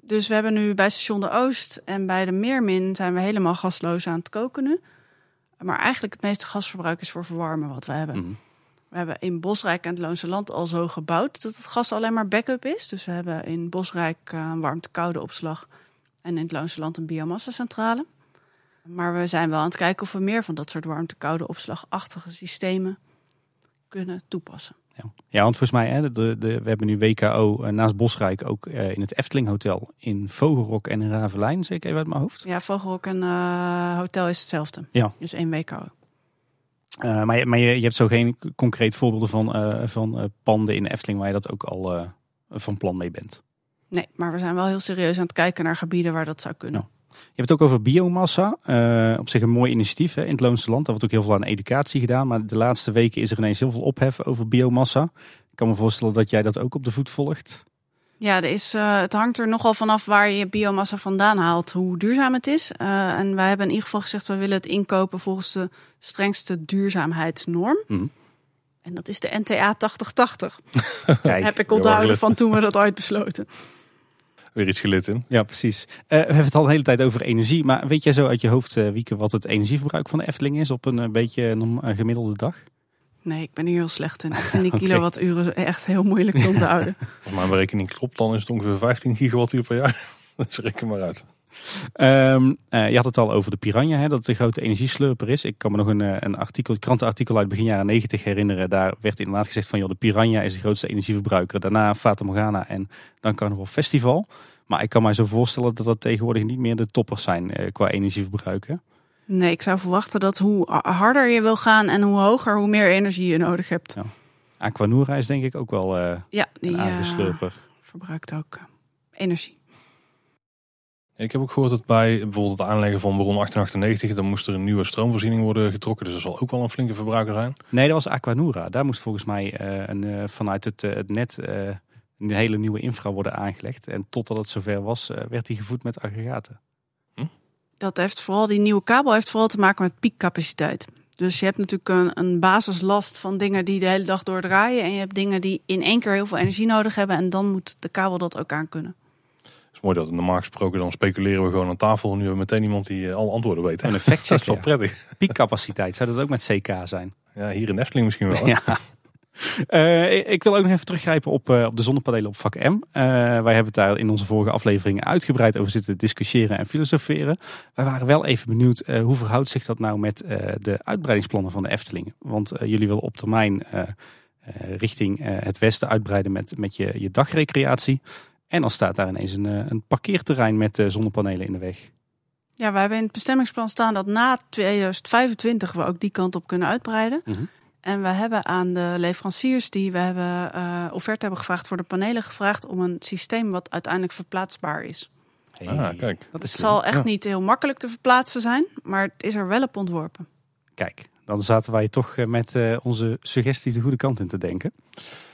Dus we hebben nu bij station de Oost en bij de Meermin zijn we helemaal gasloos aan het koken nu. Maar eigenlijk het meeste gasverbruik is voor verwarmen wat we hebben. Mhm. We hebben in Bosrijk en het Loonse Land al zo gebouwd dat het gas alleen maar backup is. Dus we hebben in Bosrijk eh, een warmte-koude opslag en in het Loonse Land een biomassacentrale. Maar we zijn wel aan het kijken of we meer van dat soort warmte-koude opslagachtige systemen kunnen toepassen. Ja, want volgens mij, hè, de, de, we hebben nu WKO eh, naast Bosrijk ook eh, in het Efteling Hotel in Vogelrok en in Ravelijn, zeg ik even uit mijn hoofd. Ja, Vogelrok en eh, Hotel is hetzelfde. Ja. Dus één. Eh, maar je, maar je, je hebt zo geen concreet voorbeelden van, van panden in Efteling waar je dat ook al van plan mee bent. Nee, maar we zijn wel heel serieus aan het kijken naar gebieden waar dat zou kunnen. Je hebt het ook over biomassa. Eh, op zich een mooi initiatief hè, in het Loonse Land. Daar wordt ook heel veel aan educatie gedaan. Maar de laatste weken is er ineens heel veel ophef over biomassa. Ik kan me voorstellen dat jij dat ook op de voet volgt. Ja, er is, eh, het hangt er nogal vanaf waar je biomassa vandaan haalt, hoe duurzaam het is. Eh, en wij hebben in ieder geval gezegd, we willen het inkopen volgens de strengste duurzaamheidsnorm. Mhm. En dat is de NTA 8080. Kijk, Heb ik onthouden van toen we dat ooit besloten. Weer iets geleerd in. Ja, precies. Eh, we hebben het al een hele tijd over energie. Maar weet jij zo uit je hoofd, eh, Wieke, wat het energieverbruik van de Efteling is op een eh, beetje een gemiddelde dag? Nee, ik ben hier heel slecht in. Ik vind die kilowatturen echt heel moeilijk te onthouden. Als mijn berekening klopt, dan is het ongeveer 15 gigawattuur per jaar. Dus reken maar uit. Ehm, eh, je had het al over de Piranha, hè, dat het de grote energieslurper is. Ik kan me nog een, eh, een artikel, krantenartikel uit begin jaren 90 herinneren. Daar werd inderdaad gezegd van, joh, de Piranha is de grootste energieverbruiker. Daarna Fata Morgana en dan Carnival Festival. Maar ik kan mij zo voorstellen dat dat tegenwoordig niet meer de toppers zijn eh, qua energieverbruik. hè? Nee, ik zou verwachten dat hoe harder je wil gaan en hoe hoger, hoe meer energie je nodig hebt. Aquanura is denk ik ook wel eh, Ja, die een verbruikt ook energie. Ik heb ook gehoord dat bij bijvoorbeeld het aanleggen van bron 1898, dan moest er een nieuwe stroomvoorziening worden getrokken. Dus dat zal ook wel een flinke verbruiker zijn. Nee, dat was Aquanura. Daar moest volgens mij eh, een, eh, vanuit het, eh, het net eh, een hele nieuwe infra worden aangelegd. En totdat het zover was, eh, werd die gevoed met aggregaten. Dat heeft vooral, die nieuwe kabel heeft vooral te maken met piekcapaciteit. Dus je hebt natuurlijk een, een basislast van dingen die de hele dag doordraaien. En je hebt dingen die in één keer heel veel energie nodig hebben. En dan moet de kabel dat ook aan kunnen. Mooi dat normaal gesproken dan speculeren we gewoon aan tafel. Nu hebben we meteen iemand die eh, alle antwoorden weet. En een fact Dat is wel prettig. Piekcapaciteit, zou dat ook met CK zijn? Ja, hier in Efteling misschien wel. Ja. Eh, ik- wil ook nog even teruggrijpen op, eh, op de zonnepanelen op vak M. Wij hebben het daar in onze vorige afleveringen uitgebreid over zitten discussiëren en filosoferen. Wij waren wel even benieuwd, hoe verhoudt zich dat nou met de uitbreidingsplannen van de Efteling? Want jullie willen op termijn richting het westen uitbreiden met, met je, je dagrecreatie. En dan staat daar ineens een, eh, een parkeerterrein met eh, zonnepanelen in de weg. Ja, we hebben in het bestemmingsplan staan dat na 2025 we ook die kant op kunnen uitbreiden. Mhm. En we hebben aan de leveranciers die we hebben eh offerte hebben gevraagd voor de panelen gevraagd om een systeem wat uiteindelijk verplaatsbaar is. Ah, kijk. Dat is Het zal echt Ja. niet heel makkelijk te verplaatsen zijn, maar het is er wel op ontworpen. Kijk, dan zaten wij toch met eh, onze suggesties de goede kant in te denken.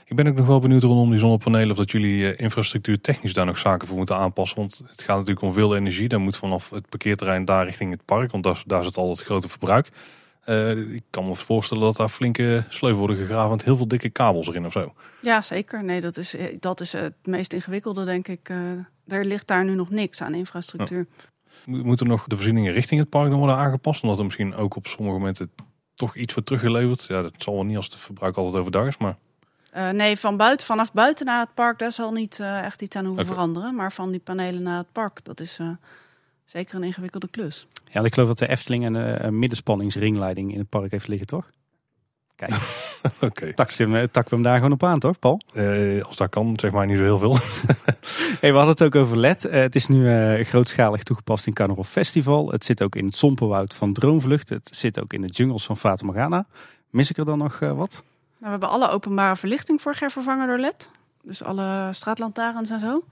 Ik ben ook nog wel benieuwd rondom die zonnepanelen of dat jullie eh, infrastructuur technisch daar nog zaken voor moeten aanpassen. Want het gaat natuurlijk om veel energie. Dat moet vanaf het parkeerterrein daar richting het park, want daar, daar zit al het grote verbruik. Eh, ik kan me voorstellen dat daar flinke sleuven worden gegraven met heel veel dikke kabels erin of zo. Ja, zeker. Nee, dat is, eh, dat is het meest ingewikkelde, denk ik. Er ligt daar nu nog niks aan infrastructuur. Mo- Moeten nog de voorzieningen richting het park dan worden aangepast? Omdat er misschien ook op sommige momenten toch iets wordt teruggeleverd. Ja, dat zal wel niet als het verbruik altijd overdag is, maar Eh, nee, van buiten, vanaf buiten naar het park, daar zal niet eh, echt iets aan hoeven veranderen. Maar van die panelen naar het park, dat is eh, zeker een ingewikkelde klus. Ja, ik geloof dat de Efteling een, eh, een middenspanningsringleiding in het park heeft liggen, toch? Kijk, oké. takt hem, takken we hem daar gewoon op aan, toch, Paul? Eh, als dat kan, zeg maar niet zo heel veel. Hey, we hadden het ook over LED. Het is nu eh, grootschalig toegepast in Carnival Festival. Het zit ook in het Sompenwoud van Droomvlucht. Het zit ook in de jungles van Fata Morgana. Mis ik er dan nog eh, wat? Nou, we hebben alle openbare verlichting vorig jaar vervangen door LED. Dus alle straatlantaarns en zo.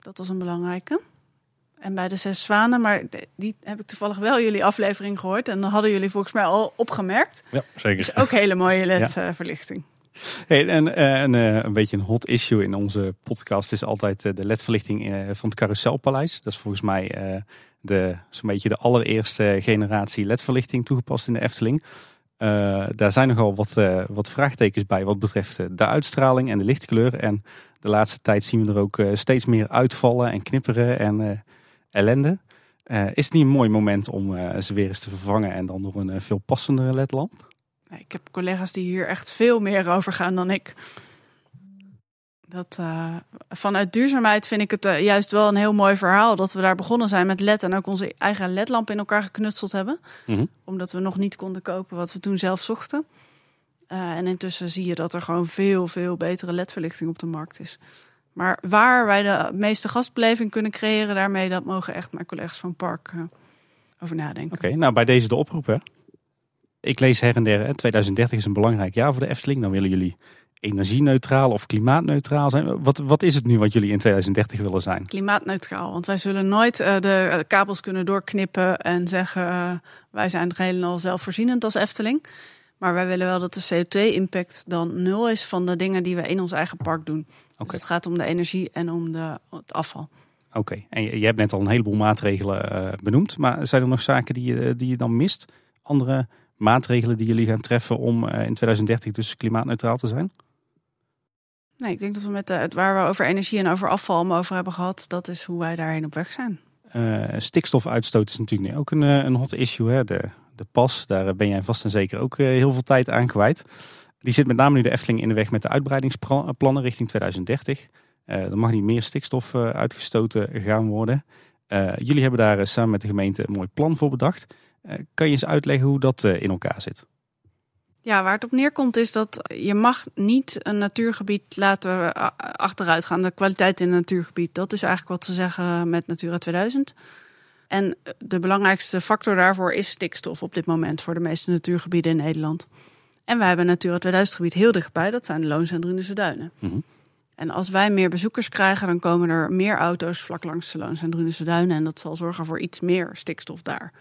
Dat was een belangrijke. En bij de Zes Zwanen, maar die heb ik toevallig wel jullie aflevering gehoord. En dan hadden jullie volgens mij al opgemerkt. ja, zeker. Is ook hele mooie LED-verlichting. Hey, en eh, een, eh, een beetje een hot issue in onze podcast is altijd eh, de LED-verlichting eh, van het Carouselpaleis. Dat is volgens mij eh, de, zo'n beetje de allereerste generatie LED-verlichting toegepast in de Efteling. Eh, daar zijn nogal wat, eh, wat vraagtekens bij wat betreft eh, de uitstraling en de lichtkleur. En de laatste tijd zien we er ook steeds meer uitvallen en knipperen en ellende. Is het niet een mooi moment om ze weer eens te vervangen en dan door een veel passendere LED-lamp? Ik heb collega's die hier echt veel meer over gaan dan ik. Dat, eh, vanuit duurzaamheid vind ik het eh, juist wel een heel mooi verhaal. Dat we daar begonnen zijn met LED en ook onze eigen LED-lamp in elkaar geknutseld hebben. Mhm. Omdat we nog niet konden kopen wat we toen zelf zochten. Uh, en intussen zie je dat er gewoon veel, veel betere ledverlichting op de markt is. Maar waar wij de meeste gastbeleving kunnen creëren daarmee, dat mogen echt mijn collega's van Park over nadenken. Oké, nou bij deze de oproep hè. Ik lees her en der, hè, 2030 is een belangrijk jaar voor de Efteling. Dan willen jullie energieneutraal of klimaatneutraal zijn. Wat, wat is het nu wat jullie in 2030 willen zijn? Klimaatneutraal, want wij zullen nooit uh, de kabels kunnen doorknippen en zeggen uh, wij zijn helemaal zelfvoorzienend als Efteling. Maar wij willen wel dat de CO2-impact dan nul is van de dingen die we in ons eigen park doen. Okay. Dus het gaat om de energie en om de, het afval. Oké, okay. en je, je, hebt net al een heleboel maatregelen uh, benoemd. Maar zijn er nog zaken die je, die je dan mist? Andere maatregelen die jullie gaan treffen om in 2030 dus klimaatneutraal te zijn? Nee, ik denk dat we met de, waar we over energie en over afval over hebben gehad, dat is hoe wij daarheen op weg zijn. Uh, stikstofuitstoot is natuurlijk nu ook een, een hot issue. Hè? De, de pas, daar ben jij vast en zeker ook heel veel tijd aan kwijt. Die zit met name nu de Efteling in de weg met de uitbreidingsplannen richting 2030. Uh, er mag niet meer stikstof uitgestoten gaan worden. Jullie hebben daar samen met de gemeente een mooi plan voor bedacht. kan je eens uitleggen hoe dat in elkaar zit? Ja, waar het op neerkomt is dat je mag niet een natuurgebied laten achteruit gaan. De kwaliteit in een natuurgebied, dat is eigenlijk wat ze zeggen met Natura 2000. En de belangrijkste factor daarvoor is stikstof op dit moment voor de meeste natuurgebieden in Nederland. En wij hebben Natura 2000 gebied heel dichtbij, dat zijn de Loons en Drunense Duinen. Mm -hmm. En als wij meer bezoekers krijgen, dan komen er meer auto's vlak langs de Loons en Drunense Duinen. En dat zal zorgen voor iets meer stikstof daar.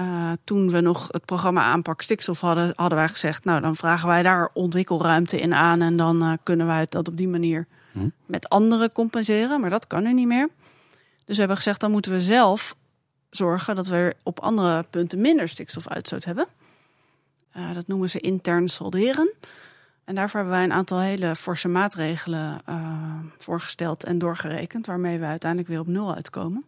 Uh, toen we nog het programma aanpak stikstof hadden, hadden wij gezegd, nou dan vragen wij daar ontwikkelruimte in aan en dan uh, kunnen wij dat op die manier mm. met anderen compenseren. Maar dat kan nu niet meer. Dus we hebben gezegd, dan moeten we zelf zorgen dat we op andere punten minder stikstofuitstoot hebben. Uh, dat noemen ze intern solderen. En daarvoor hebben wij een aantal hele forse maatregelen voorgesteld en doorgerekend, waarmee we uiteindelijk weer op nul uitkomen.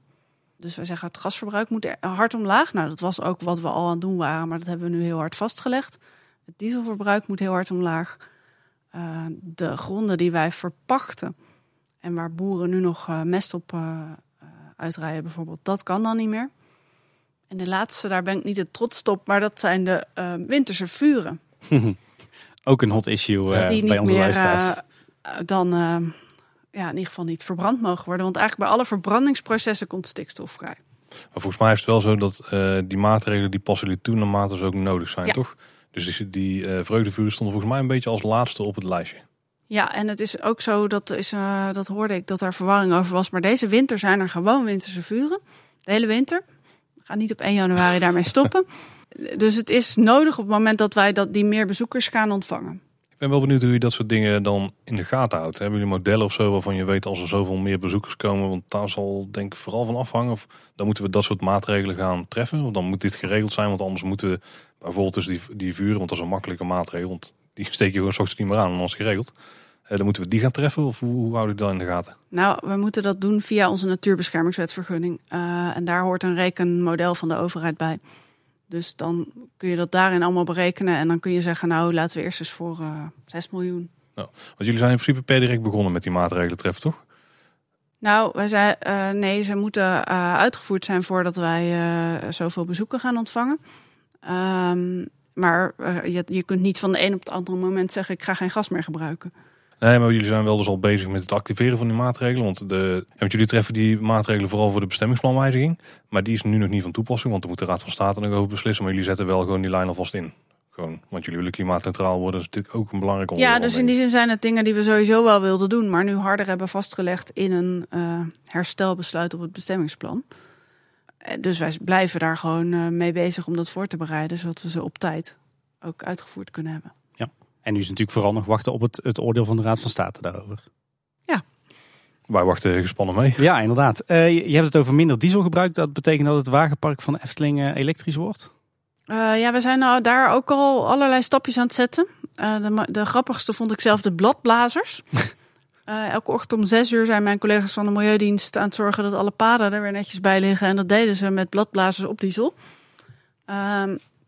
Dus wij zeggen het gasverbruik moet hard omlaag. Nou, dat was ook wat we al aan het doen waren, maar dat hebben we nu heel hard vastgelegd. Het dieselverbruik moet heel hard omlaag. Uh, de gronden die wij verpachten en waar boeren nu nog uh, mest op uh, uitrijden bijvoorbeeld, dat kan dan niet meer. En de laatste, daar ben ik niet het trots op, maar dat zijn de winterse vuren. ook een hot issue bij onze meer, luisteraars. dan ja, in ieder geval niet verbrand mogen worden. Want eigenlijk bij alle verbrandingsprocessen komt stikstof vrij. Maar volgens mij is het wel zo dat uh, die maatregelen die passen jullie toe naarmate ze ook nodig zijn, ja. toch? Dus die, die uh, vreugdevuren stonden volgens mij een beetje als laatste op het lijstje. Ja, en het is ook zo, dat, is, uh, dat hoorde ik, dat daar verwarring over was. Maar deze winter zijn er gewoon winterse vuren. De hele winter. We gaan niet op 1 januari daarmee stoppen. Dus het is nodig op het moment dat wij dat, die meer bezoekers gaan ontvangen. Ik ben wel benieuwd hoe je dat soort dingen dan in de gaten houdt. Hebben jullie modellen of zo waarvan je weet als er zoveel meer bezoekers komen? Want daar zal denk ik vooral van afhangen. Of dan moeten we dat soort maatregelen gaan treffen. Want dan moet dit geregeld zijn. Want anders moeten we bijvoorbeeld dus die, die vuren, want dat is een makkelijke maatregel. Want die steek je gewoon s ochtends niet meer aan, anders geregeld. dan moeten we die gaan treffen of hoe, houden we dat in de gaten? Nou, we moeten dat doen via onze natuurbeschermingswetvergunning. Uh, en daar hoort een rekenmodel van de overheid bij. Dus dan kun je dat daarin allemaal berekenen. En dan kun je zeggen, nou laten we eerst eens voor uh, 6 miljoen. Nou, want jullie zijn in principe per direct begonnen met die maatregelen treffen, toch? Nou, wij zei, uh, nee, ze moeten uh, uitgevoerd zijn voordat wij zoveel bezoeken gaan ontvangen. Um, maar je, je kunt niet van de een op het andere moment zeggen, ik ga geen gas meer gebruiken. Nee, maar jullie zijn wel dus al bezig met het activeren van die maatregelen. Want, de, want jullie treffen die maatregelen vooral voor de bestemmingsplanwijziging. Maar die is nu nog niet van toepassing, want dan moet de Raad van State nog over beslissen. Maar jullie zetten wel gewoon die lijn alvast in. Gewoon, want jullie willen klimaatneutraal worden. Dat is natuurlijk ook een belangrijk onderwerp. Ja, dus in die zin zijn het dingen die we sowieso wel wilden doen. Maar nu harder hebben vastgelegd in een uh, herstelbesluit op het bestemmingsplan. Dus wij blijven daar gewoon uh, mee bezig om dat voor te bereiden. Zodat we ze op tijd ook uitgevoerd kunnen hebben. En nu is natuurlijk vooral nog wachten op het, het oordeel van de Raad van State daarover. Ja. Wij wachten gespannen mee. Ja, inderdaad. Uh, je, je, hebt het over minder dieselgebruik. Dat betekent dat het wagenpark van Efteling uh, elektrisch wordt? Uh, ja, we zijn nou daar ook al allerlei stapjes aan het zetten. De, de, grappigste vond ik zelf de bladblazers. elke ochtend om zes uur zijn mijn collega's van de Milieudienst aan het zorgen dat alle paden er weer netjes bij liggen. En dat deden ze met bladblazers op diesel.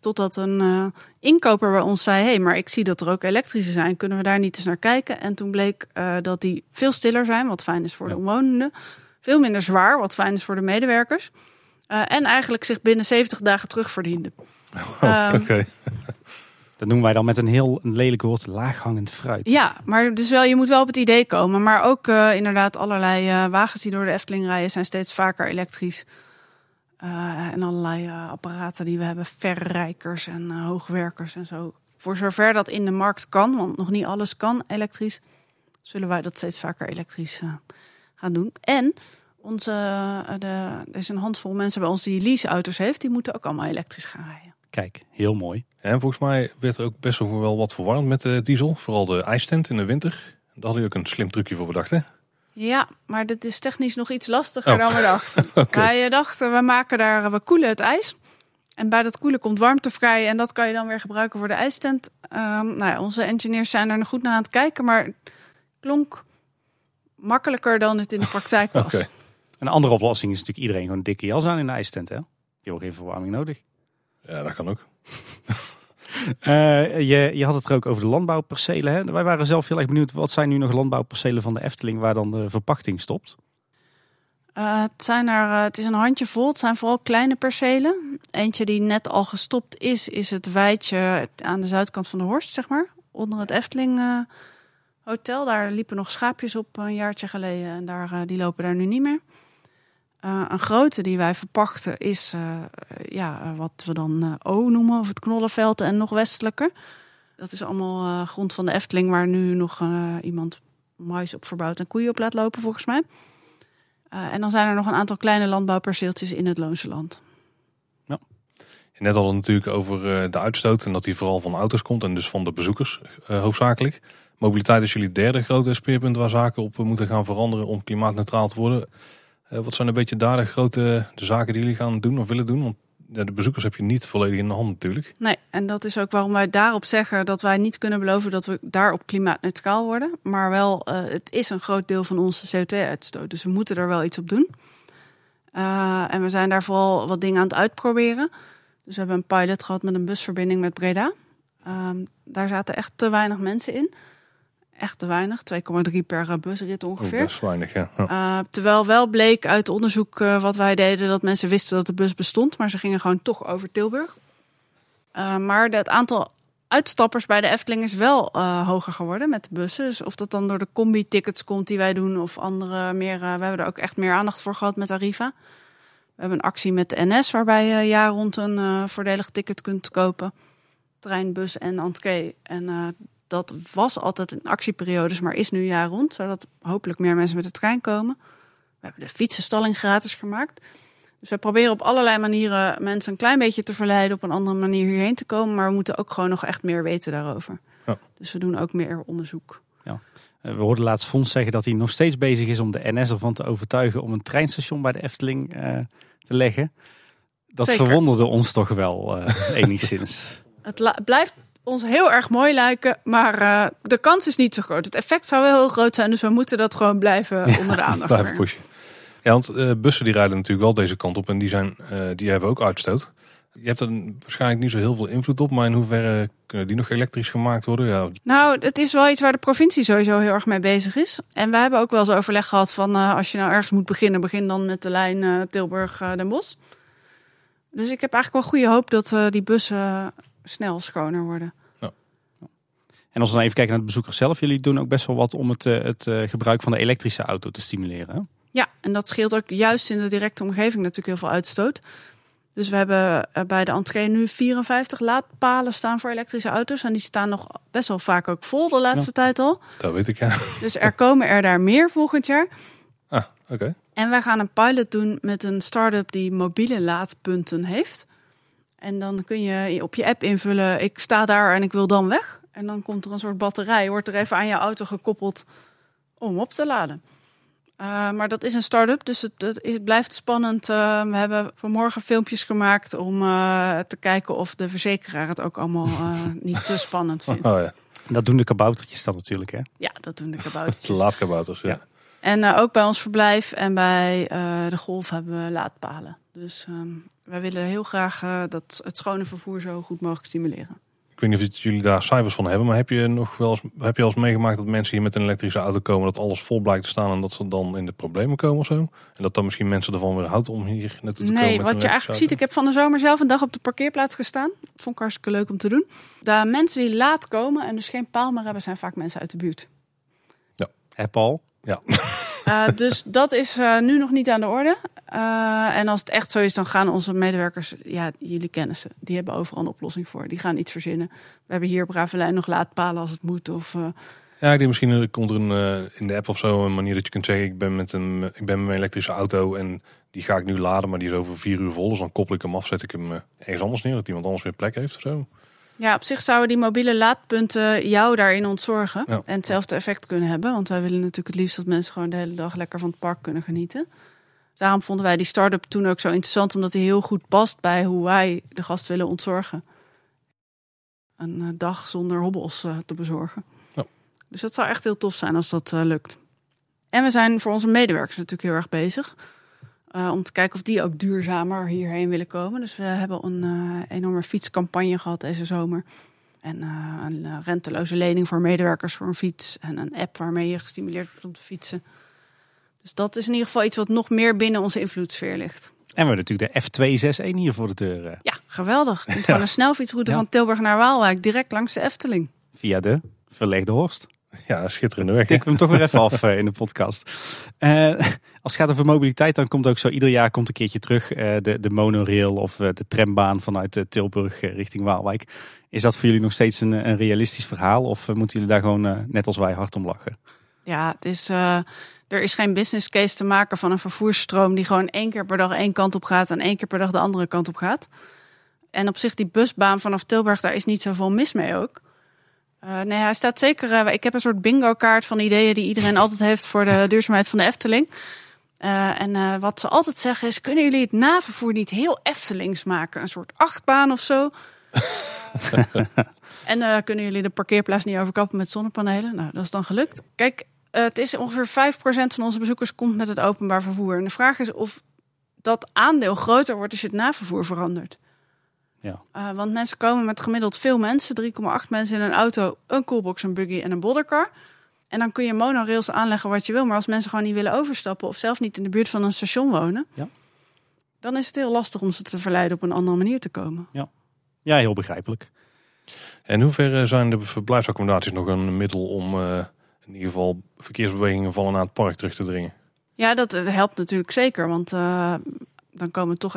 Totdat een uh, inkoper bij ons zei: hé, hey, maar ik zie dat er ook elektrische zijn. Kunnen we daar niet eens naar kijken? En toen bleek uh, dat die veel stiller zijn, wat fijn is voor de omwonenden. Veel minder zwaar, wat fijn is voor de medewerkers. Uh, en eigenlijk zich binnen 70 dagen terugverdienden. Oh, um, Oké. Dat noemen wij dan met een heel een lelijk woord laaghangend fruit. Ja, maar dus wel, je moet wel op het idee komen. Maar ook eh, inderdaad allerlei eh, wagens die door de Efteling rijden zijn steeds vaker elektrisch. Eh, en allerlei eh, apparaten die we hebben, verrijkers en eh, hoogwerkers en zo. Voor zover dat in de markt kan, want nog niet alles kan elektrisch, zullen wij dat steeds vaker elektrisch gaan doen. En onze, de, er is een handvol mensen bij ons die leaseauto's heeft, die moeten ook allemaal elektrisch gaan rijden. Kijk, heel mooi. En volgens mij werd er ook best wel wat verwarmd met de diesel. Vooral de ijstent in de winter. Daar had je ook een slim trucje voor bedacht, hè? Ja, maar dit is technisch nog iets lastiger Oh. dan we dachten. Oké. Wij dachten, we maken daar, we koelen het ijs. En bij dat koelen komt warmte vrij en dat kan je dan weer gebruiken voor de ijstent. Ehm, nou ja, onze engineers zijn er nog goed naar aan het kijken, maar het klonk makkelijker dan het in de praktijk was. Oké. Een andere oplossing is natuurlijk iedereen gewoon een dikke jas aan in de ijstent. Hè? Je hebt ook geen verwarming nodig. Ja, dat kan ook. Eh, je, je had het er ook over de landbouwpercelen. Hè? Wij waren zelf heel erg benieuwd. Wat zijn nu nog landbouwpercelen van de Efteling waar dan de verpachting stopt? Eh, het, zijn er, eh, het is een handje vol. Het zijn vooral kleine percelen. Eentje die net al gestopt is, is het weidje aan de zuidkant van de Horst, zeg maar. Onder het Efteling Hotel. Daar liepen nog schaapjes op een jaartje geleden. En daar, die lopen daar nu niet meer. Eh, een grote die wij verpachten is eh, ja, eh, wat we dan O noemen. Of het Knollenveld en nog westelijker. Dat is allemaal grond van de Efteling waar nu nog iemand mais op verbouwt en koeien op laat lopen volgens mij. En dan zijn er nog een aantal kleine landbouwperceeltjes in het Loonse land. Je net al natuurlijk over de uitstoot en dat die vooral van auto's komt en dus van de bezoekers hoofdzakelijk. Mobiliteit is jullie derde grote speerpunt waar zaken op moeten gaan veranderen om klimaatneutraal te worden. Eh, wat zijn een beetje daar de grote de zaken die jullie gaan doen of willen doen? Want de bezoekers heb je niet volledig in de hand natuurlijk. Nee, en dat is ook waarom wij daarop zeggen dat wij niet kunnen beloven dat we daarop klimaatneutraal worden. Maar wel, uh, het is een groot deel van onze CO2-uitstoot. Dus we moeten er wel iets op doen. Uh, en we zijn daar vooral wat dingen aan het uitproberen. Dus we hebben een pilot gehad met een busverbinding met Breda. Um, daar zaten echt te weinig mensen in. Echt te weinig, 2,3 per busrit ongeveer. Oh, best weinig, ja. Uh, terwijl wel bleek uit onderzoek uh, wat wij deden dat mensen wisten dat de bus bestond, maar ze gingen gewoon toch over Tilburg. Uh, maar het aantal uitstappers bij de Efteling is wel hoger geworden met de bussen. Dus of dat dan door de combi-tickets komt die wij doen of andere meer. We hebben er ook echt meer aandacht voor gehad met Arriva. We hebben een actie met de NS waarbij je jaar rond een voordelig ticket kunt kopen. Trein, bus en entree. En dat was altijd in actieperiodes, maar is nu jaar rond. Zodat hopelijk meer mensen met de trein komen. We hebben de fietsenstalling gratis gemaakt. Dus we proberen op allerlei manieren mensen een klein beetje te verleiden op een andere manier hierheen te komen. Maar we moeten ook gewoon nog echt meer weten daarover. Ja. Dus we doen ook meer onderzoek. Ja. We hoorden laatst Fons zeggen dat hij nog steeds bezig is om de NS ervan te overtuigen om een treinstation bij de Efteling uh, te leggen. Dat Zeker. verwonderde ons toch wel uh, enigszins. Het blijft ons heel erg mooi lijken, maar uh, de kans is niet zo groot. Het effect zou wel heel groot zijn, dus we moeten dat gewoon blijven ja, onder de aandacht. Blijven pushen. Ja, want uh, bussen die rijden natuurlijk wel deze kant op en die, zijn, uh, die hebben ook uitstoot. Je hebt er waarschijnlijk niet zo heel veel invloed op, maar in hoeverre kunnen die nog elektrisch gemaakt worden? Ja. Nou, het is wel iets waar de provincie sowieso heel erg mee bezig is. En we hebben ook wel eens overleg gehad van uh, als je nou ergens moet beginnen, begin dan met de lijn Tilburg-Den Bosch. Dus ik heb eigenlijk wel goede hoop dat die bussen snel schoner worden. Ja. En als we dan even kijken naar de bezoekers zelf, jullie doen ook best wel wat om het, uh, het uh, gebruik van de elektrische auto te stimuleren. Hè? Ja, en dat scheelt ook juist in de directe omgeving natuurlijk heel veel uitstoot. Dus we hebben eh, bij de entree nu 54 laadpalen staan voor elektrische auto's. En die staan nog best wel vaak ook vol de laatste ja. tijd al. Dat weet ik, ja. Dus er komen er daar meer volgend jaar. Ah, oké. Okay. En wij gaan een pilot doen met een start-up die mobiele laadpunten heeft. En dan kun je op je app invullen, ik sta daar en ik wil dan weg. En dan komt er een soort batterij, wordt er even aan je auto gekoppeld om op te laden. Uh, maar dat is een start-up, dus het, het, het blijft spannend. Uh, we hebben vanmorgen filmpjes gemaakt om uh, te kijken of de verzekeraar het ook allemaal niet te spannend vindt. Oh, ja. Dat doen de kaboutertjes dan natuurlijk, hè? Ja, dat doen de kaboutertjes. De laadkabouters, ja. ja. En ook bij ons verblijf en bij de golf hebben we laadpalen. Dus um, wij willen heel graag uh, dat het schone vervoer zo goed mogelijk stimuleren. ik weet niet of jullie daar cijfers van hebben, maar heb je nog wel eens, heb je al eens meegemaakt dat mensen hier met een elektrische auto komen, dat alles vol blijkt te staan en dat ze dan in de problemen komen of zo? En dat dan misschien mensen ervan weer houdt om hier naartoe te komen? Nee, wat je eigenlijk ziet, ik heb van de zomer zelf een dag op de parkeerplaats gestaan. Vond ik hartstikke leuk om te doen. De mensen die laat komen en dus geen paal meer hebben, zijn vaak mensen uit de buurt. Hè Paul? Ja. Uh, dus dat is uh, nu nog niet aan de orde. Uh, en als het echt zo is, dan gaan onze medewerkers, ja, jullie kennen ze, die hebben overal een oplossing voor. Die gaan iets verzinnen. We hebben hier op Ravelijn nog laadpalen als het moet. Of, ja, ik denk misschien komt er een, in de app of zo een manier dat je kunt zeggen: ik ben met een, ik ben met mijn elektrische auto en die ga ik nu laden, maar die is over vier uur vol. Dus dan koppel ik hem af, zet ik hem ergens anders neer, dat iemand anders weer plek heeft of zo. Ja, op zich zouden die mobiele laadpunten jou daarin ontzorgen. Ja. En hetzelfde effect kunnen hebben. Want wij willen natuurlijk het liefst dat mensen gewoon de hele dag lekker van het park kunnen genieten. Daarom vonden wij die start-up toen ook zo interessant. Omdat die heel goed past bij hoe wij de gast willen ontzorgen. Een dag zonder hobbels te bezorgen. Ja. Dus dat zou echt heel tof zijn als dat lukt. En we zijn voor onze medewerkers natuurlijk heel erg bezig. Uh, om te kijken of die ook duurzamer hierheen willen komen. Dus we hebben een uh, enorme fietscampagne gehad deze zomer. En uh, een renteloze lening voor medewerkers voor een fiets. En een app waarmee je gestimuleerd wordt om te fietsen. Dus dat is in ieder geval iets wat nog meer binnen onze invloedssfeer ligt. En we hebben natuurlijk de F261 hier voor de deur. Ja, geweldig. Het gewoon een snelfietsroute ja. van Tilburg naar Waalwijk. Direct langs de Efteling. Via de verlegde Horst. Ja, schitterende weg. Ik hem toch weer even af in de podcast. Uh, het gaat over mobiliteit, dan komt ook zo ieder jaar komt een keertje terug uh, de, de monorail of uh, de trambaan vanuit Tilburg richting Waalwijk. Is dat voor jullie nog steeds een, een realistisch verhaal of moeten jullie daar gewoon net als wij hard om lachen? Ja, het is, er is geen business case te maken van een vervoersstroom die gewoon één keer per dag één kant op gaat en één keer per dag de andere kant op gaat. En op zich die busbaan vanaf Tilburg, daar is niet zoveel mis mee ook. Uh, nee, hij staat zeker. Uh, ik heb een soort bingo-kaart van ideeën die iedereen altijd heeft voor de duurzaamheid van de Efteling. Uh, en wat ze altijd zeggen is: kunnen jullie het navervoer niet heel Eftelings maken? Een soort achtbaan of zo. en kunnen jullie de parkeerplaats niet overkappen met zonnepanelen? Nou, dat is dan gelukt. Kijk, het is ongeveer 5% van onze bezoekers komt met het openbaar vervoer. En de vraag is of dat aandeel groter wordt als je het navervoer verandert. Ja. Uh, want mensen komen met gemiddeld veel mensen, 3,8 mensen in een auto, een coolbox, een buggy en een boddercar. En dan kun je monorails aanleggen wat je wil. Maar als mensen gewoon niet willen overstappen of zelf niet in de buurt van een station wonen, ja. dan is het heel lastig om ze te verleiden op een andere manier te komen. Ja, ja heel begrijpelijk. En hoe ver zijn de verblijfsaccommodaties nog een middel om uh, in ieder geval verkeersbewegingen vallen naar het park terug te dringen? Ja, dat helpt natuurlijk zeker. Want uh, dan komen toch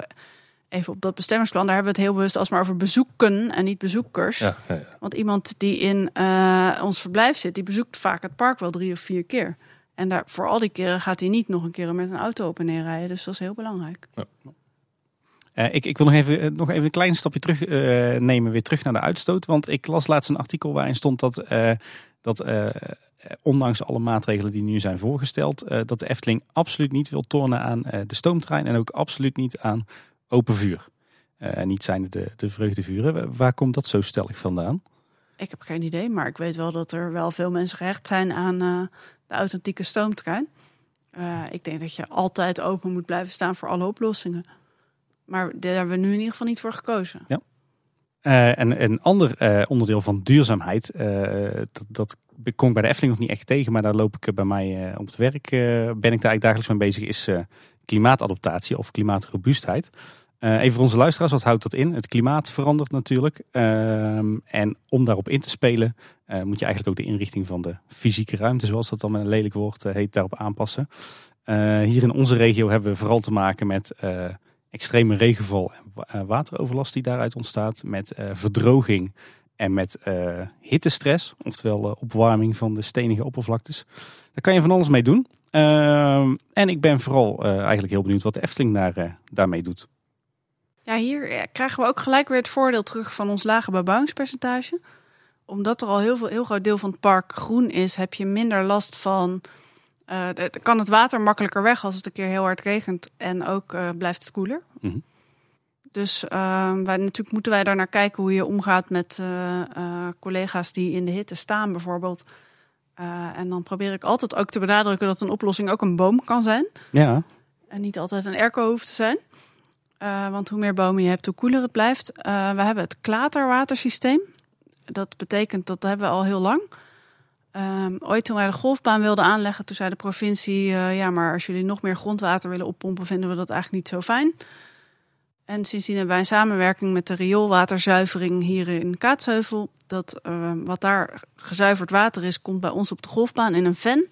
even op dat bestemmingsplan, daar hebben we het heel bewust alsmaar over bezoeken en niet bezoekers. Ja, ja, ja. Want iemand die in uh, ons verblijf zit, die bezoekt vaak het park wel drie of vier keer. En daar, voor al die keren gaat hij niet nog een keer met een auto op en neer rijden. Dus dat is heel belangrijk. Uh, ik, ik, wil nog even, nog even een klein stapje terug uh, nemen, weer terug naar de uitstoot. Want ik las laatst een artikel waarin stond dat, dat ondanks alle maatregelen die nu zijn voorgesteld, dat de Efteling absoluut niet wil tornen aan de stoomtrein en ook absoluut niet aan open vuur. Uh, niet zijn de, de vreugdevuren. Waar komt dat zo stellig vandaan? Ik heb geen idee, maar ik weet wel dat er wel veel mensen gehecht zijn aan uh, de authentieke stoomtrein. Uh, ik denk dat je altijd open moet blijven staan voor alle oplossingen. Maar daar hebben we nu in ieder geval niet voor gekozen. Ja. en een ander onderdeel van duurzaamheid, dat, dat kom ik bij de Efteling nog niet echt tegen, maar daar loop ik bij mij op het werk, ben ik daar eigenlijk dagelijks mee bezig, is klimaatadaptatie of klimaatrobuustheid. Uh, even voor onze luisteraars, wat houdt dat in? Het klimaat verandert natuurlijk. Uh, en om daarop in te spelen, uh, moet je eigenlijk ook de inrichting van de fysieke ruimte, zoals dat dan met een lelijk woord heet, daarop aanpassen. hier in onze regio hebben we vooral te maken met extreme regenval en wateroverlast die daaruit ontstaat. Met verdroging en met hittestress, oftewel opwarming van de stenige oppervlaktes. Daar kan je van alles mee doen. Ehm, en ik ben vooral eigenlijk heel benieuwd wat de Efteling daar, daarmee doet. Ja, hier krijgen we ook gelijk weer het voordeel terug van ons lage bebouwingspercentage. Omdat er al heel, veel, heel groot deel van het park groen is, heb je minder last van. Uh, kan het water makkelijker weg als het een keer heel hard regent en ook uh, blijft het koeler. Mm -hmm. Dus uh, wij, natuurlijk moeten wij daar naar kijken hoe je omgaat met collega's die in de hitte staan, bijvoorbeeld. en dan probeer ik altijd ook te benadrukken dat een oplossing ook een boom kan zijn. Ja. En niet altijd een airco hoeft te zijn. Uh, want hoe meer bomen je hebt, hoe koeler het blijft. Uh, we hebben het klaterwatersysteem. Dat betekent dat hebben we al heel lang. Um, ooit toen wij de golfbaan wilden aanleggen, toen zei de provincie: uh, ja, maar als jullie nog meer grondwater willen oppompen, vinden we dat eigenlijk niet zo fijn. En sindsdien hebben wij een samenwerking met de rioolwaterzuivering hier in Kaatsheuvel. Dat uh, wat daar gezuiverd water is, komt bij ons op de golfbaan in een ven.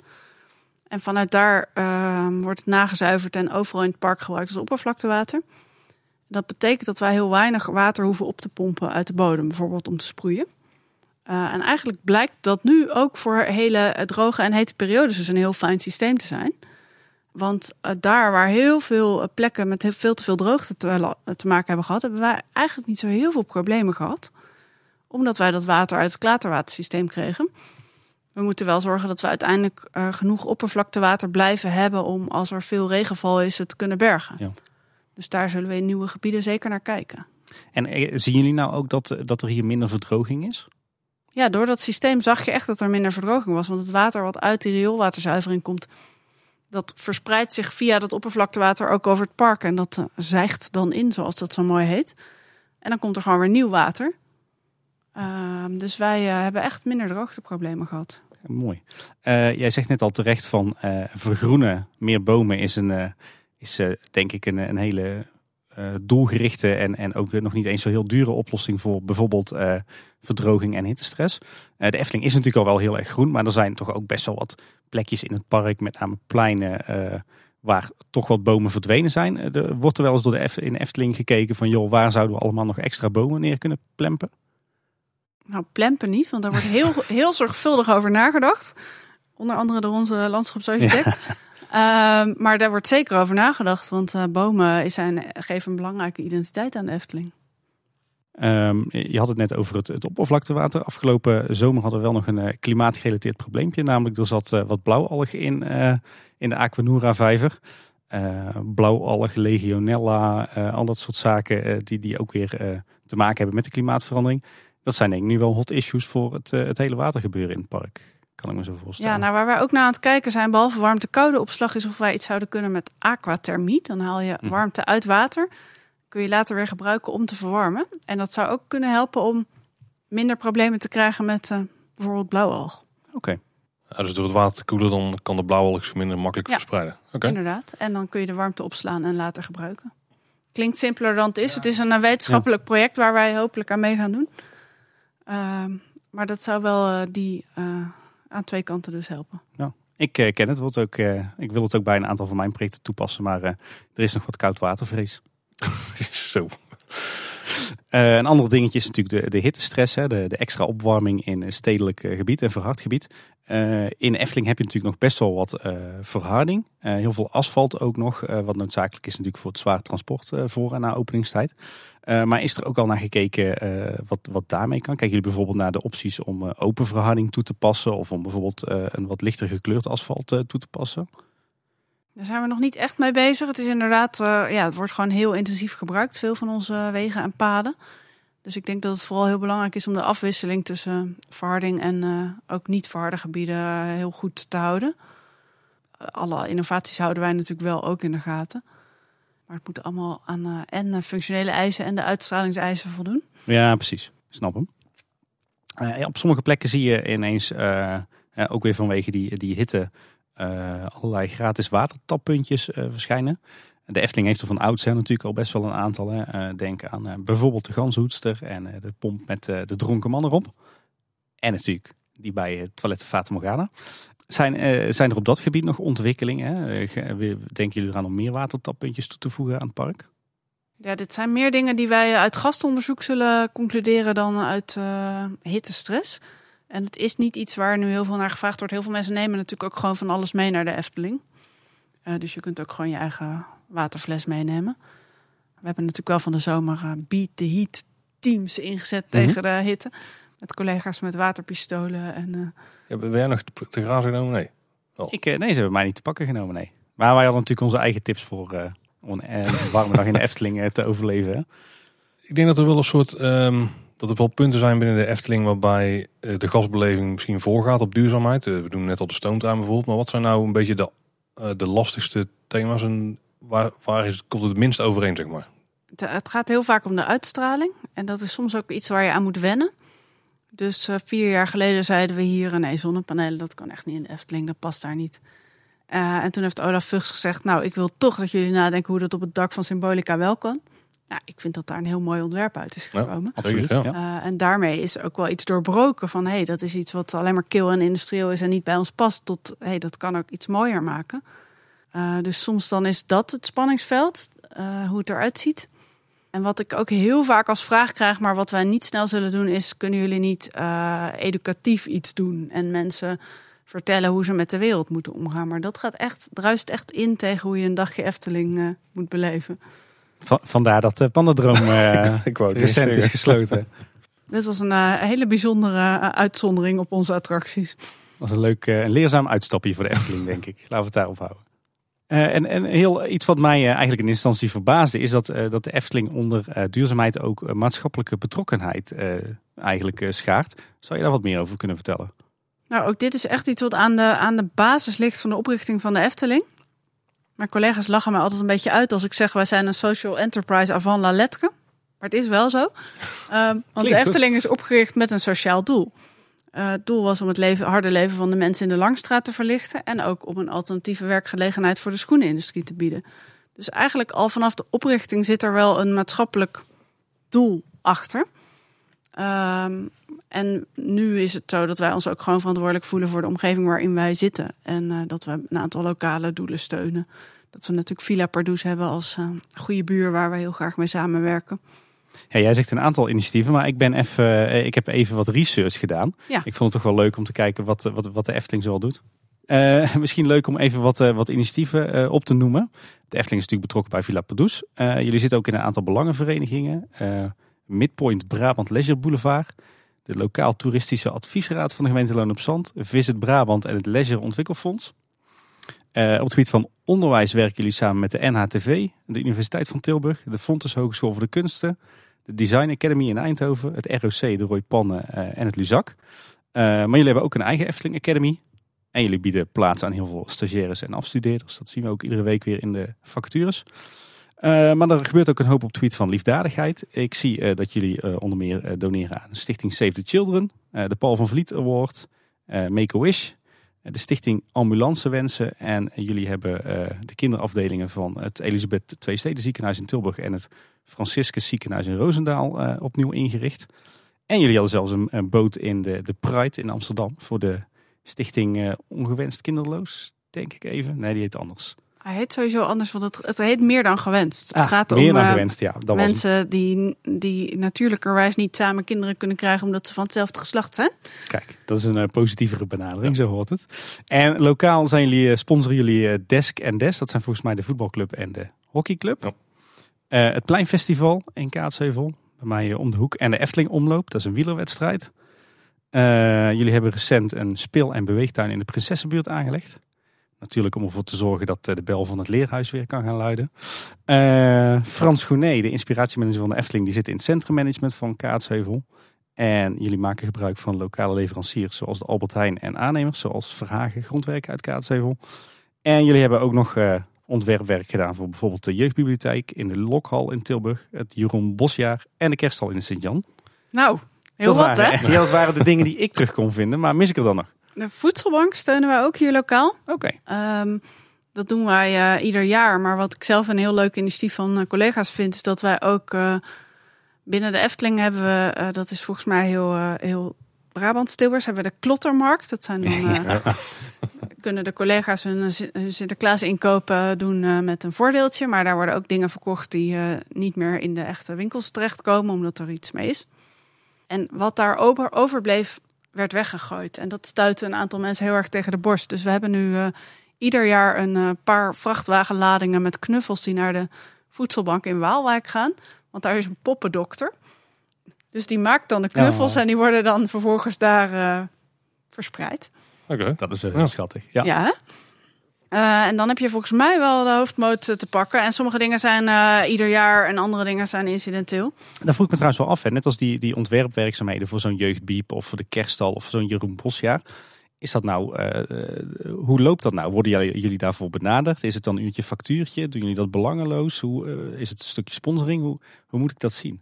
En vanuit daar uh, wordt het nagezuiverd en overal in het park gebruikt als oppervlaktewater. Dat betekent dat wij heel weinig water hoeven op te pompen uit de bodem, bijvoorbeeld om te sproeien. Uh, en eigenlijk blijkt dat nu ook voor hele droge en hete periodes dus een heel fijn systeem te zijn. Want uh, daar waar heel veel plekken met heel veel te veel droogte te, maken hebben gehad, hebben wij eigenlijk niet zo heel veel problemen gehad. Omdat wij dat water uit het klaterwatersysteem kregen. We moeten wel zorgen dat we uiteindelijk genoeg oppervlaktewater blijven hebben om als er veel regenval is, het kunnen bergen. Ja. Dus daar zullen we in nieuwe gebieden zeker naar kijken. En zien jullie nou ook dat, dat er hier minder verdroging is? Ja, door dat systeem zag je echt dat er minder verdroging was. Want het water wat uit die rioolwaterzuivering komt, dat verspreidt zich via dat oppervlaktewater ook over het park. En dat uh, zijgt dan in, zoals dat zo mooi heet. En dan komt er gewoon weer nieuw water. Uh, dus wij uh, hebben echt minder droogteproblemen gehad. mooi. Eh, jij zegt net al terecht van vergroenen, meer bomen is, een, is denk ik een, een hele doelgerichte en, en ook nog niet eens zo heel dure oplossing voor bijvoorbeeld verdroging en hittestress. de Efteling is natuurlijk al wel heel erg groen, maar er zijn toch ook best wel wat plekjes in het park, met name pleinen, uh, waar toch wat bomen verdwenen zijn. Eh, er wordt er wel eens door de in Efteling gekeken van, joh, waar zouden we allemaal nog extra bomen neer kunnen plempen? Nou, plempen niet, want daar wordt heel, heel zorgvuldig over nagedacht. Onder andere door onze landschapsarchitect. Ja. Uh, maar daar wordt zeker over nagedacht, want uh, bomen zijn, geven een belangrijke identiteit aan de Efteling. Um, je had het net over het, oppervlaktewater. Afgelopen zomer hadden we wel nog een uh, klimaatgerelateerd probleempje. Namelijk er zat uh, wat blauwalg in, in de Aquanura vijver. blauwalg, legionella, al dat soort zaken die, die ook weer te maken hebben met de klimaatverandering. Dat zijn denk ik nu wel hot issues voor het, het hele watergebeuren in het park. Kan ik me zo voorstellen. Ja, nou waar wij ook naar aan het kijken zijn, behalve warmte-koude opslag, is of wij iets zouden kunnen met aquathermie. Dan haal je mhm. warmte uit water kun je later weer gebruiken om te verwarmen. En dat zou ook kunnen helpen om minder problemen te krijgen met uh, bijvoorbeeld blauwalg. Oké. Ja, dus door het water te koelen, dan kan de blauwalg zich minder makkelijk ja, verspreiden. Oké. Inderdaad. En dan kun je de warmte opslaan en later gebruiken. Klinkt simpeler dan het is. Het is een eh, wetenschappelijk project waar wij hopelijk aan mee gaan doen. Uh, maar dat zou wel uh, die aan twee kanten dus helpen. Ja. Ik ken het, wordt ook, ik wil het ook bij een aantal van mijn projecten toepassen, maar er is nog wat koud watervrees. Zo. Uh, een ander dingetje is natuurlijk de, de hittestress, hè, de, de extra opwarming in een stedelijk uh, gebied en verhard gebied. In Efteling heb je natuurlijk nog best wel wat verharding. heel veel asfalt ook nog, wat noodzakelijk is natuurlijk voor het zwaar transport voor en na openingstijd. maar is er ook al naar gekeken wat, wat daarmee kan? Kijken jullie bijvoorbeeld naar de opties om open verharding toe te passen of om bijvoorbeeld een wat lichter gekleurd asfalt toe te passen? Daar zijn we nog niet echt mee bezig. Het is inderdaad, uh, ja, het wordt gewoon heel intensief gebruikt, veel van onze wegen en paden. Dus ik denk dat het vooral heel belangrijk is om de afwisseling tussen verharding en uh, ook niet verharde gebieden heel goed te houden. alle innovaties houden wij natuurlijk wel ook in de gaten. Maar het moet allemaal aan uh, en functionele eisen en de uitstralingseisen voldoen. Ja, precies. snap hem. op sommige plekken zie je ineens, ook weer vanwege die, die hitte, allerlei gratis watertappuntjes uh, verschijnen. De Efteling heeft er van oudsher natuurlijk al best wel een aantal. Hè. Uh, denk aan bijvoorbeeld de Ganshoedster en de pomp met de dronken man erop. En natuurlijk die bij het toilet Fata Morgana. Zijn, zijn er op dat gebied nog ontwikkelingen? Denken jullie eraan om meer watertappuntjes toe te voegen aan het park? Ja, dit zijn meer dingen die wij uit gastonderzoek zullen concluderen dan uit hittestress. En het is niet iets waar nu heel veel naar gevraagd wordt. Heel veel mensen nemen natuurlijk ook gewoon van alles mee naar de Efteling. Uh, dus je kunt ook gewoon je eigen waterfles meenemen. We hebben natuurlijk wel van de zomer uh, Beat the Heat teams ingezet mm -hmm. tegen de hitte. Met collega's met waterpistolen. En, uh... ja, ben jij nog te, te grazen genomen? Nee. Oh. Ik, nee, ze hebben mij niet te pakken genomen, nee. Maar wij hadden natuurlijk onze eigen tips voor om een warme dag in de Efteling te overleven. Hè? Ik denk dat er wel een soort... Um dat er wel punten zijn binnen de Efteling waarbij eh, de gasbeleving misschien voorgaat op duurzaamheid. Eh, we doen net al de stoomtuin bijvoorbeeld. Maar wat zijn nou een beetje de, eh, de lastigste thema's en waar, waar is, komt het minst overeen, zeg maar? Het gaat heel vaak om de uitstraling. En dat is soms ook iets waar je aan moet wennen. Dus vier jaar geleden zeiden we hier, nee, zonnepanelen, dat kan echt niet in de Efteling, dat past daar niet. En toen heeft Olaf Vugs gezegd, nou, ik wil toch dat jullie nadenken hoe dat op het dak van Symbolica wel kan. Nou, ik vind dat daar een heel mooi ontwerp uit is gekomen. Ja, absoluut. Ja. Uh, en daarmee is ook wel iets doorbroken van, hé, hey, dat is iets wat alleen maar kil en industrieel is en niet bij ons past, tot, hé, hey, dat kan ook iets mooier maken. dus soms dan is dat het spanningsveld, hoe het eruit ziet. En wat ik ook heel vaak als vraag krijg, maar wat wij niet snel zullen doen, is: kunnen jullie niet uh, educatief iets doen en mensen vertellen hoe ze met de wereld moeten omgaan? Maar dat gaat echt, druist echt in tegen hoe je een dagje Efteling uh, moet beleven. Vandaar dat de Pandadroom uh, recent is gesloten. Dit was een hele bijzondere uitzondering op onze attracties. Dat was een leuk en leerzaam uitstapje voor de Efteling, denk ik. Laten we het daarop houden. Uh, en, en heel, iets wat mij uh, eigenlijk in instantie verbaasde is dat, uh, dat de Efteling onder duurzaamheid ook maatschappelijke betrokkenheid eigenlijk schaart. Zou je daar wat meer over kunnen vertellen? Nou, ook dit is echt iets wat aan de, aan de basis ligt van de oprichting van de Efteling. Mijn collega's lachen mij altijd een beetje uit als ik zeg wij zijn een social enterprise avant la lettre. Maar het is wel zo. Ehm, want de Efteling is opgericht met een sociaal doel. Uh, het doel was om het leven, harde leven van de mensen in de Langstraat te verlichten. En ook om een alternatieve werkgelegenheid voor de schoenenindustrie te bieden. Dus eigenlijk al vanaf de oprichting zit er wel een maatschappelijk doel achter. Um, en nu is het zo dat wij ons ook gewoon verantwoordelijk voelen voor de omgeving waarin wij zitten. En uh, dat we een aantal lokale doelen steunen. Dat we natuurlijk Villa Pardoes hebben als uh, goede buur waar we heel graag mee samenwerken. Ja, jij zegt een aantal initiatieven, maar ik, ben even, eh, ik heb even wat research gedaan. Ja. Ik vond het toch wel leuk om te kijken wat, wat, wat de Efteling zoal doet. Uh, misschien leuk om even wat, uh, wat initiatieven uh, op te noemen. De Efteling is natuurlijk betrokken bij Villa Padus. jullie zitten ook in een aantal belangenverenigingen. Midpoint Brabant Leisure Boulevard. De lokaal toeristische adviesraad van de gemeente Loon op Zand. Visit Brabant en het Leisure Ontwikkelfonds. op het gebied van onderwijs werken jullie samen met de NHTV, de Universiteit van Tilburg, de Fontes Hogeschool voor de Kunsten, de Design Academy in Eindhoven, het ROC, de Roy Pannen uh, en het Luzak. Uh, maar jullie hebben ook een eigen Efteling Academy. En jullie bieden plaats aan heel veel stagiaires en afstudeerders. Dat zien we ook iedere week weer in de vacatures. Uh, maar er gebeurt ook een hoop op tweet van liefdadigheid. Ik zie dat jullie onder meer doneren aan Stichting Save the Children, de Paul van Vliet Award, Make-A-Wish, de Stichting Ambulance Wensen. En jullie hebben de kinderafdelingen van het Elisabeth II Steden Ziekenhuis in Tilburg en het Franciscus ziekenhuis in Roosendaal opnieuw ingericht. En jullie hadden zelfs een, een, boot in de, de Pride in Amsterdam voor de stichting Ongewenst Kinderloos, denk ik even. Nee, die heet anders. Hij heet sowieso anders, want het, het heet meer dan gewenst. Ah, het gaat meer om dan uh, gewenst, ja. Dat mensen die, die natuurlijkerwijs niet samen kinderen kunnen krijgen omdat ze van hetzelfde geslacht zijn. Kijk, dat is een uh, positievere benadering, ja. zo hoort het. En lokaal zijn jullie, sponsoren jullie Desk en Des. Dat zijn volgens mij de voetbalclub en de hockeyclub. Ja. Uh, het Pleinfestival in Kaatsheuvel, bij mij uh, om de hoek. En de Efteling Omloop, dat is een wielerwedstrijd. Uh, jullie hebben recent een speel- en beweegtuin in de Prinsessenbuurt aangelegd. Natuurlijk om ervoor te zorgen dat de bel van het leerhuis weer kan gaan luiden. Frans Gournay, de inspiratiemanager van de Efteling, die zit in het centrummanagement van Kaatsheuvel. En jullie maken gebruik van lokale leveranciers zoals de Albert Heijn en aannemers zoals Verhagen Grondwerken uit Kaatsheuvel. En jullie hebben ook nog ontwerpwerk gedaan voor bijvoorbeeld de jeugdbibliotheek in de Lokhal in Tilburg, het Jeroen Bosjaar en de kerststal in de Sint-Jan. Nou, heel dat wat hè? Dat waren de dingen die ik terug kon vinden, maar mis ik er dan nog? De voedselbank steunen wij ook hier lokaal. Oké. Okay. Um, dat doen wij uh, ieder jaar. Maar wat ik zelf een heel leuk initiatief van uh, collega's vind, is dat wij ook uh, binnen de Efteling hebben we, dat is volgens mij heel, heel Brabant Tilburg, hebben we de Klottermarkt. Dat zijn dan ja kunnen de collega's hun, hun Sinterklaas inkopen doen met een voordeeltje. Maar daar worden ook dingen verkocht die niet meer in de echte winkels terechtkomen, omdat er iets mee is. En wat daar over, overbleef, werd weggegooid. En dat stuitte een aantal mensen heel erg tegen de borst. Dus we hebben nu uh, ieder jaar een paar vrachtwagenladingen met knuffels die naar de voedselbank in Waalwijk gaan. Want daar is een poppendokter. Dus die maakt dan de knuffels oh. en die worden dan vervolgens daar verspreid. Oké, okay. dat is heel ja. schattig. Ja. ja uh, en dan heb je volgens mij wel de hoofdmoot te pakken. En sommige dingen zijn uh, ieder jaar en andere dingen zijn incidenteel. Daar vroeg ik me trouwens wel af. Hè. Net als die, die ontwerpwerkzaamheden voor zo'n jeugdbiep of voor de kerststal of zo'n Jeroen Bosjaar. Is dat nou, uh, hoe loopt dat nou? Worden jullie, jullie daarvoor benaderd? Is het dan een uurtje factuurtje? Doen jullie dat belangeloos? Hoe, is het een stukje sponsoring? Hoe, hoe moet ik dat zien?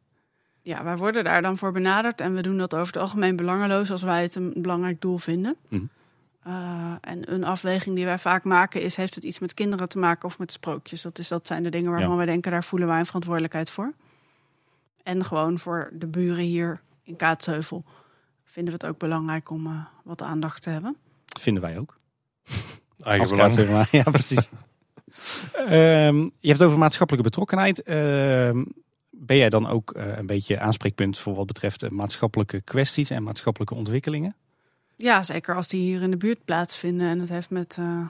Ja, wij worden daar dan voor benaderd en we doen dat over het algemeen belangeloos als wij het een belangrijk doel vinden. Mhm. Uh, en een afweging die wij vaak maken is: heeft het iets met kinderen te maken of met sprookjes? Dat, is, dat zijn de dingen waarvan Ja. wij denken, daar voelen wij een verantwoordelijkheid voor. En gewoon voor de buren hier in Kaatsheuvel vinden we het ook belangrijk om eh, wat aandacht te hebben. Vinden wij ook. Eigen Als belang. kaart, zeg maar. Ja, precies. Ehm, je hebt het over maatschappelijke betrokkenheid. Ehm, ben jij dan ook eh, een beetje aanspreekpunt voor wat betreft eh, maatschappelijke kwesties en maatschappelijke ontwikkelingen? Ja, zeker als die hier in de buurt plaatsvinden en het heeft met, eh,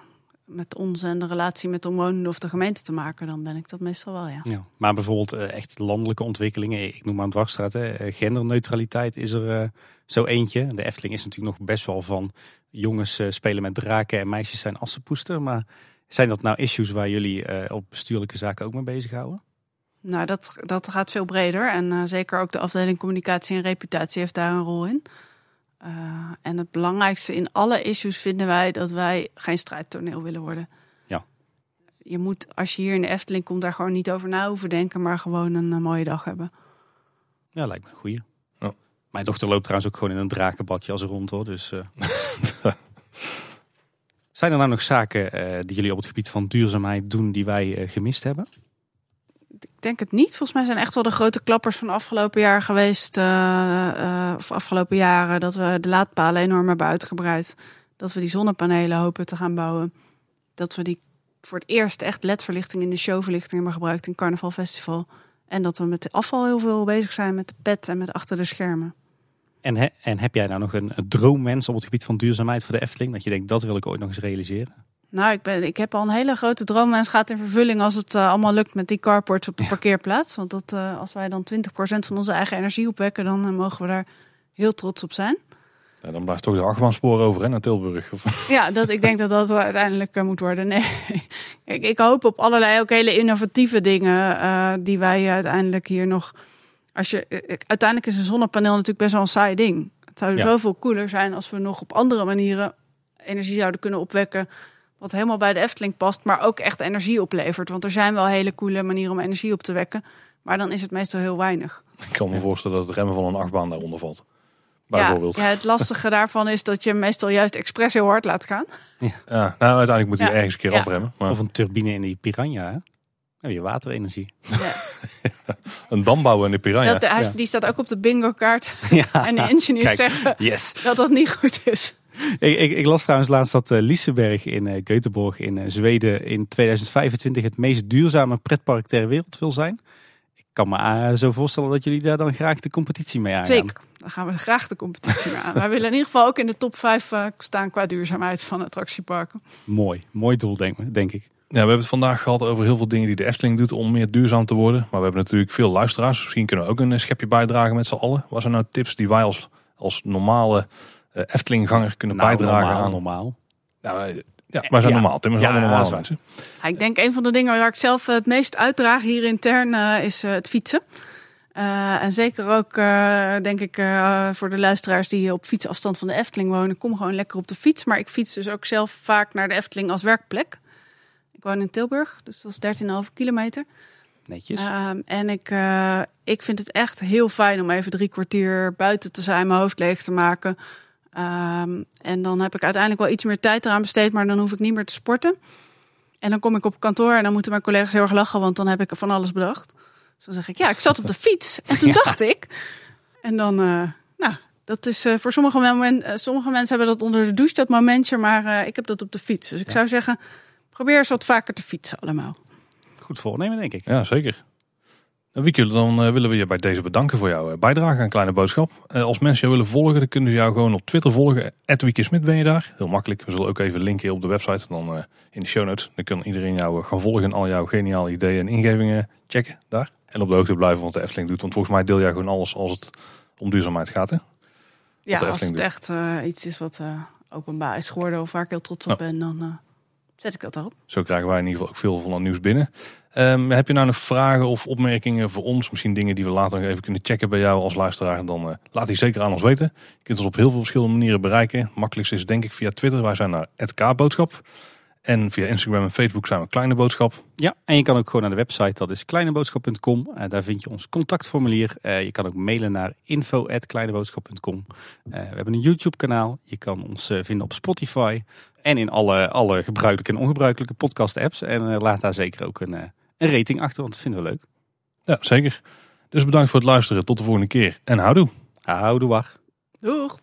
met ons en de relatie met de omwonenden of de gemeente te maken, dan ben ik dat meestal wel, ja. Ja. Maar bijvoorbeeld eh, echt landelijke ontwikkelingen. Ik noem maar een dwarsstraat. Hè. Eh, Genderneutraliteit is er zo eentje. De Efteling is natuurlijk nog best wel van jongens spelen met draken en meisjes zijn assenpoester. Maar zijn dat nou issues waar jullie op bestuurlijke zaken ook mee bezighouden? Nou, dat, dat gaat veel breder. En zeker ook de afdeling communicatie en reputatie heeft daar een rol in. Eh, en het belangrijkste in alle issues vinden wij dat wij geen strijdtoneel willen worden. Ja. Je moet, als je hier in de Efteling komt, daar gewoon niet over na hoeven denken, maar gewoon een eh, mooie dag hebben. Ja, lijkt me een goeie. Ja. Mijn dochter loopt trouwens ook gewoon in een drakenbadje als er rond hoor. Dus, eh. Zijn er nou nog zaken eh, die jullie op het gebied van duurzaamheid doen die wij eh, gemist hebben? Ik denk het niet. Volgens mij zijn echt wel de grote klappers van afgelopen jaar geweest, eh, eh, of afgelopen jaren, dat we de laadpalen enorm hebben uitgebreid. Dat we die zonnepanelen hopen te gaan bouwen. Dat we die voor het eerst echt ledverlichting in de showverlichting hebben gebruikt in Carnaval Festival. En dat we met de afval heel veel bezig zijn met de pet en met achter de schermen. En, en heb jij nou nog een, een droomwens op het gebied van duurzaamheid voor de Efteling? Dat je denkt, dat wil ik ooit nog eens realiseren? Nou, ik, ben, ik heb al een hele grote droom en het gaat in vervulling als het eh, allemaal lukt met die carports op de parkeerplaats. Want dat, eh, als wij dan 20% van onze eigen energie opwekken, dan eh, mogen we daar heel trots op zijn. Ja, dan blijft toch de achtbaanspoor over hè, naar Tilburg. Of- Ja, dat, ik denk dat dat uiteindelijk moet worden. Nee, ik, ik hoop op allerlei ook hele innovatieve dingen die wij uiteindelijk hier nog. Als je, uiteindelijk is een zonnepaneel natuurlijk best wel een saai ding. Het zou Ja. zoveel cooler zijn als we nog op andere manieren energie zouden kunnen opwekken. Wat helemaal bij de Efteling past, maar ook echt energie oplevert. Want er zijn wel hele coole manieren om energie op te wekken. Maar dan is het meestal heel weinig. Ik kan me voorstellen dat het remmen van een achtbaan daaronder valt. Bijvoorbeeld. Ja, ja, het lastige daarvan is dat je meestal juist expres heel hard laat gaan. Ja, nou, uiteindelijk moet hij Ja. ergens een keer Ja. afremmen. Maar Of een turbine in die Piranha, hè? Heb je waterenergie. Ja. een dam bouwen in de piranha. Dat, hij- ja. Die staat ook op de bingo kaart. Ja, En de engineers Kijk. zeggen yes. dat dat niet goed is. Ik, ik, ik las trouwens laatst dat eh, Liseberg in eh Göteborg in eh, Zweden in 2025 het meest duurzame pretpark ter wereld wil zijn. Ik kan me zo voorstellen dat jullie daar dan graag de competitie mee aangaan. Zeker. Dan gaan we graag de competitie mee aan. Wij willen in ieder geval ook in de top 5 staan qua duurzaamheid van attractieparken. Mooi, mooi doel denk, denk ik. Ja, we hebben het vandaag gehad over heel veel dingen die de Efteling doet om meer duurzaam te worden. Maar we hebben natuurlijk veel luisteraars. Misschien kunnen we ook een schepje bijdragen met z'n allen. Wat zijn nou tips die wij als, als normale Eftelingganger kunnen Nou, bijdragen normaal, aan? normaal. Ja, wij, ja, wij zijn Ja. normaal. Tim, we zijn Ja, allemaal waar. mensen. Ja, ik denk een van de dingen waar ik zelf eh, het meest uitdraag hier intern eh, is eh, het fietsen. Eh, en zeker ook, eh, denk ik, eh, voor de luisteraars die op fietsafstand van de Efteling wonen, kom gewoon lekker op de fiets. Maar ik fiets dus ook zelf vaak naar de Efteling als werkplek. Ik woon in Tilburg, dus dat is 13,5 kilometer. Netjes. Ehm, en ik, eh, ik vind het echt heel fijn om even drie kwartier buiten te zijn, mijn hoofd leeg te maken. Ehm, en dan heb ik uiteindelijk wel iets meer tijd eraan besteed, maar dan hoef ik niet meer te sporten. En dan kom ik op kantoor en dan moeten mijn collega's heel erg lachen, want dan heb ik van alles bedacht. Dus dan zeg ik, ja, ik zat op de fiets. En toen Ja. dacht ik. En dan, eh, nou, dat is eh, voor sommige, eh, sommige mensen hebben dat onder de douche, dat momentje. Maar eh, ik heb dat op de fiets. Dus ik Ja. zou zeggen, probeer eens wat vaker te fietsen allemaal. Goed voornemen, denk ik. Ja, zeker. Wieke, dan eh, willen we je bij deze bedanken voor jouw eh, bijdrage aan Kleine Boodschap. Eh, als mensen jou willen volgen, dan kunnen ze jou gewoon op Twitter volgen. Wieke Smit ben je daar. Heel makkelijk. We zullen ook even linken op de website. Dan eh, in de show notes. Dan kan iedereen jou gaan volgen en al jouw geniale ideeën en ingevingen checken daar. En op de hoogte blijven wat de Efteling doet. Want volgens mij deel jij gewoon alles als het om duurzaamheid gaat. Hè? Ja, als het doet. echt iets is wat openbaar is geworden of waar ik heel trots op ben, dan zet ik dat erop. Zo krijgen wij in ieder geval ook veel van het nieuws binnen. Ehm, heb je nou nog vragen of opmerkingen voor ons? Misschien dingen die we later nog even kunnen checken bij jou als luisteraar. Dan eh, laat die zeker aan ons weten. Je kunt ons op heel veel verschillende manieren bereiken. Het makkelijkste is denk ik via Twitter. Wij zijn naar @kboodschap. En via Instagram en Facebook zijn we Kleine Boodschap. Ja, en je kan ook gewoon naar de website, dat is kleineboodschap.com. Uh, daar vind je ons contactformulier. Uh, je kan ook mailen naar info.kleineboodschap.com. Uh, we hebben een YouTube kanaal. Je kan ons vinden op Spotify. En in alle, alle gebruikelijke en ongebruikelijke podcast apps. En laat daar zeker ook een, een rating achter, want dat vinden we leuk. Ja, zeker. Dus bedankt voor het luisteren. Tot de volgende keer. En houdoe. Houdoe, wacht. Doeg.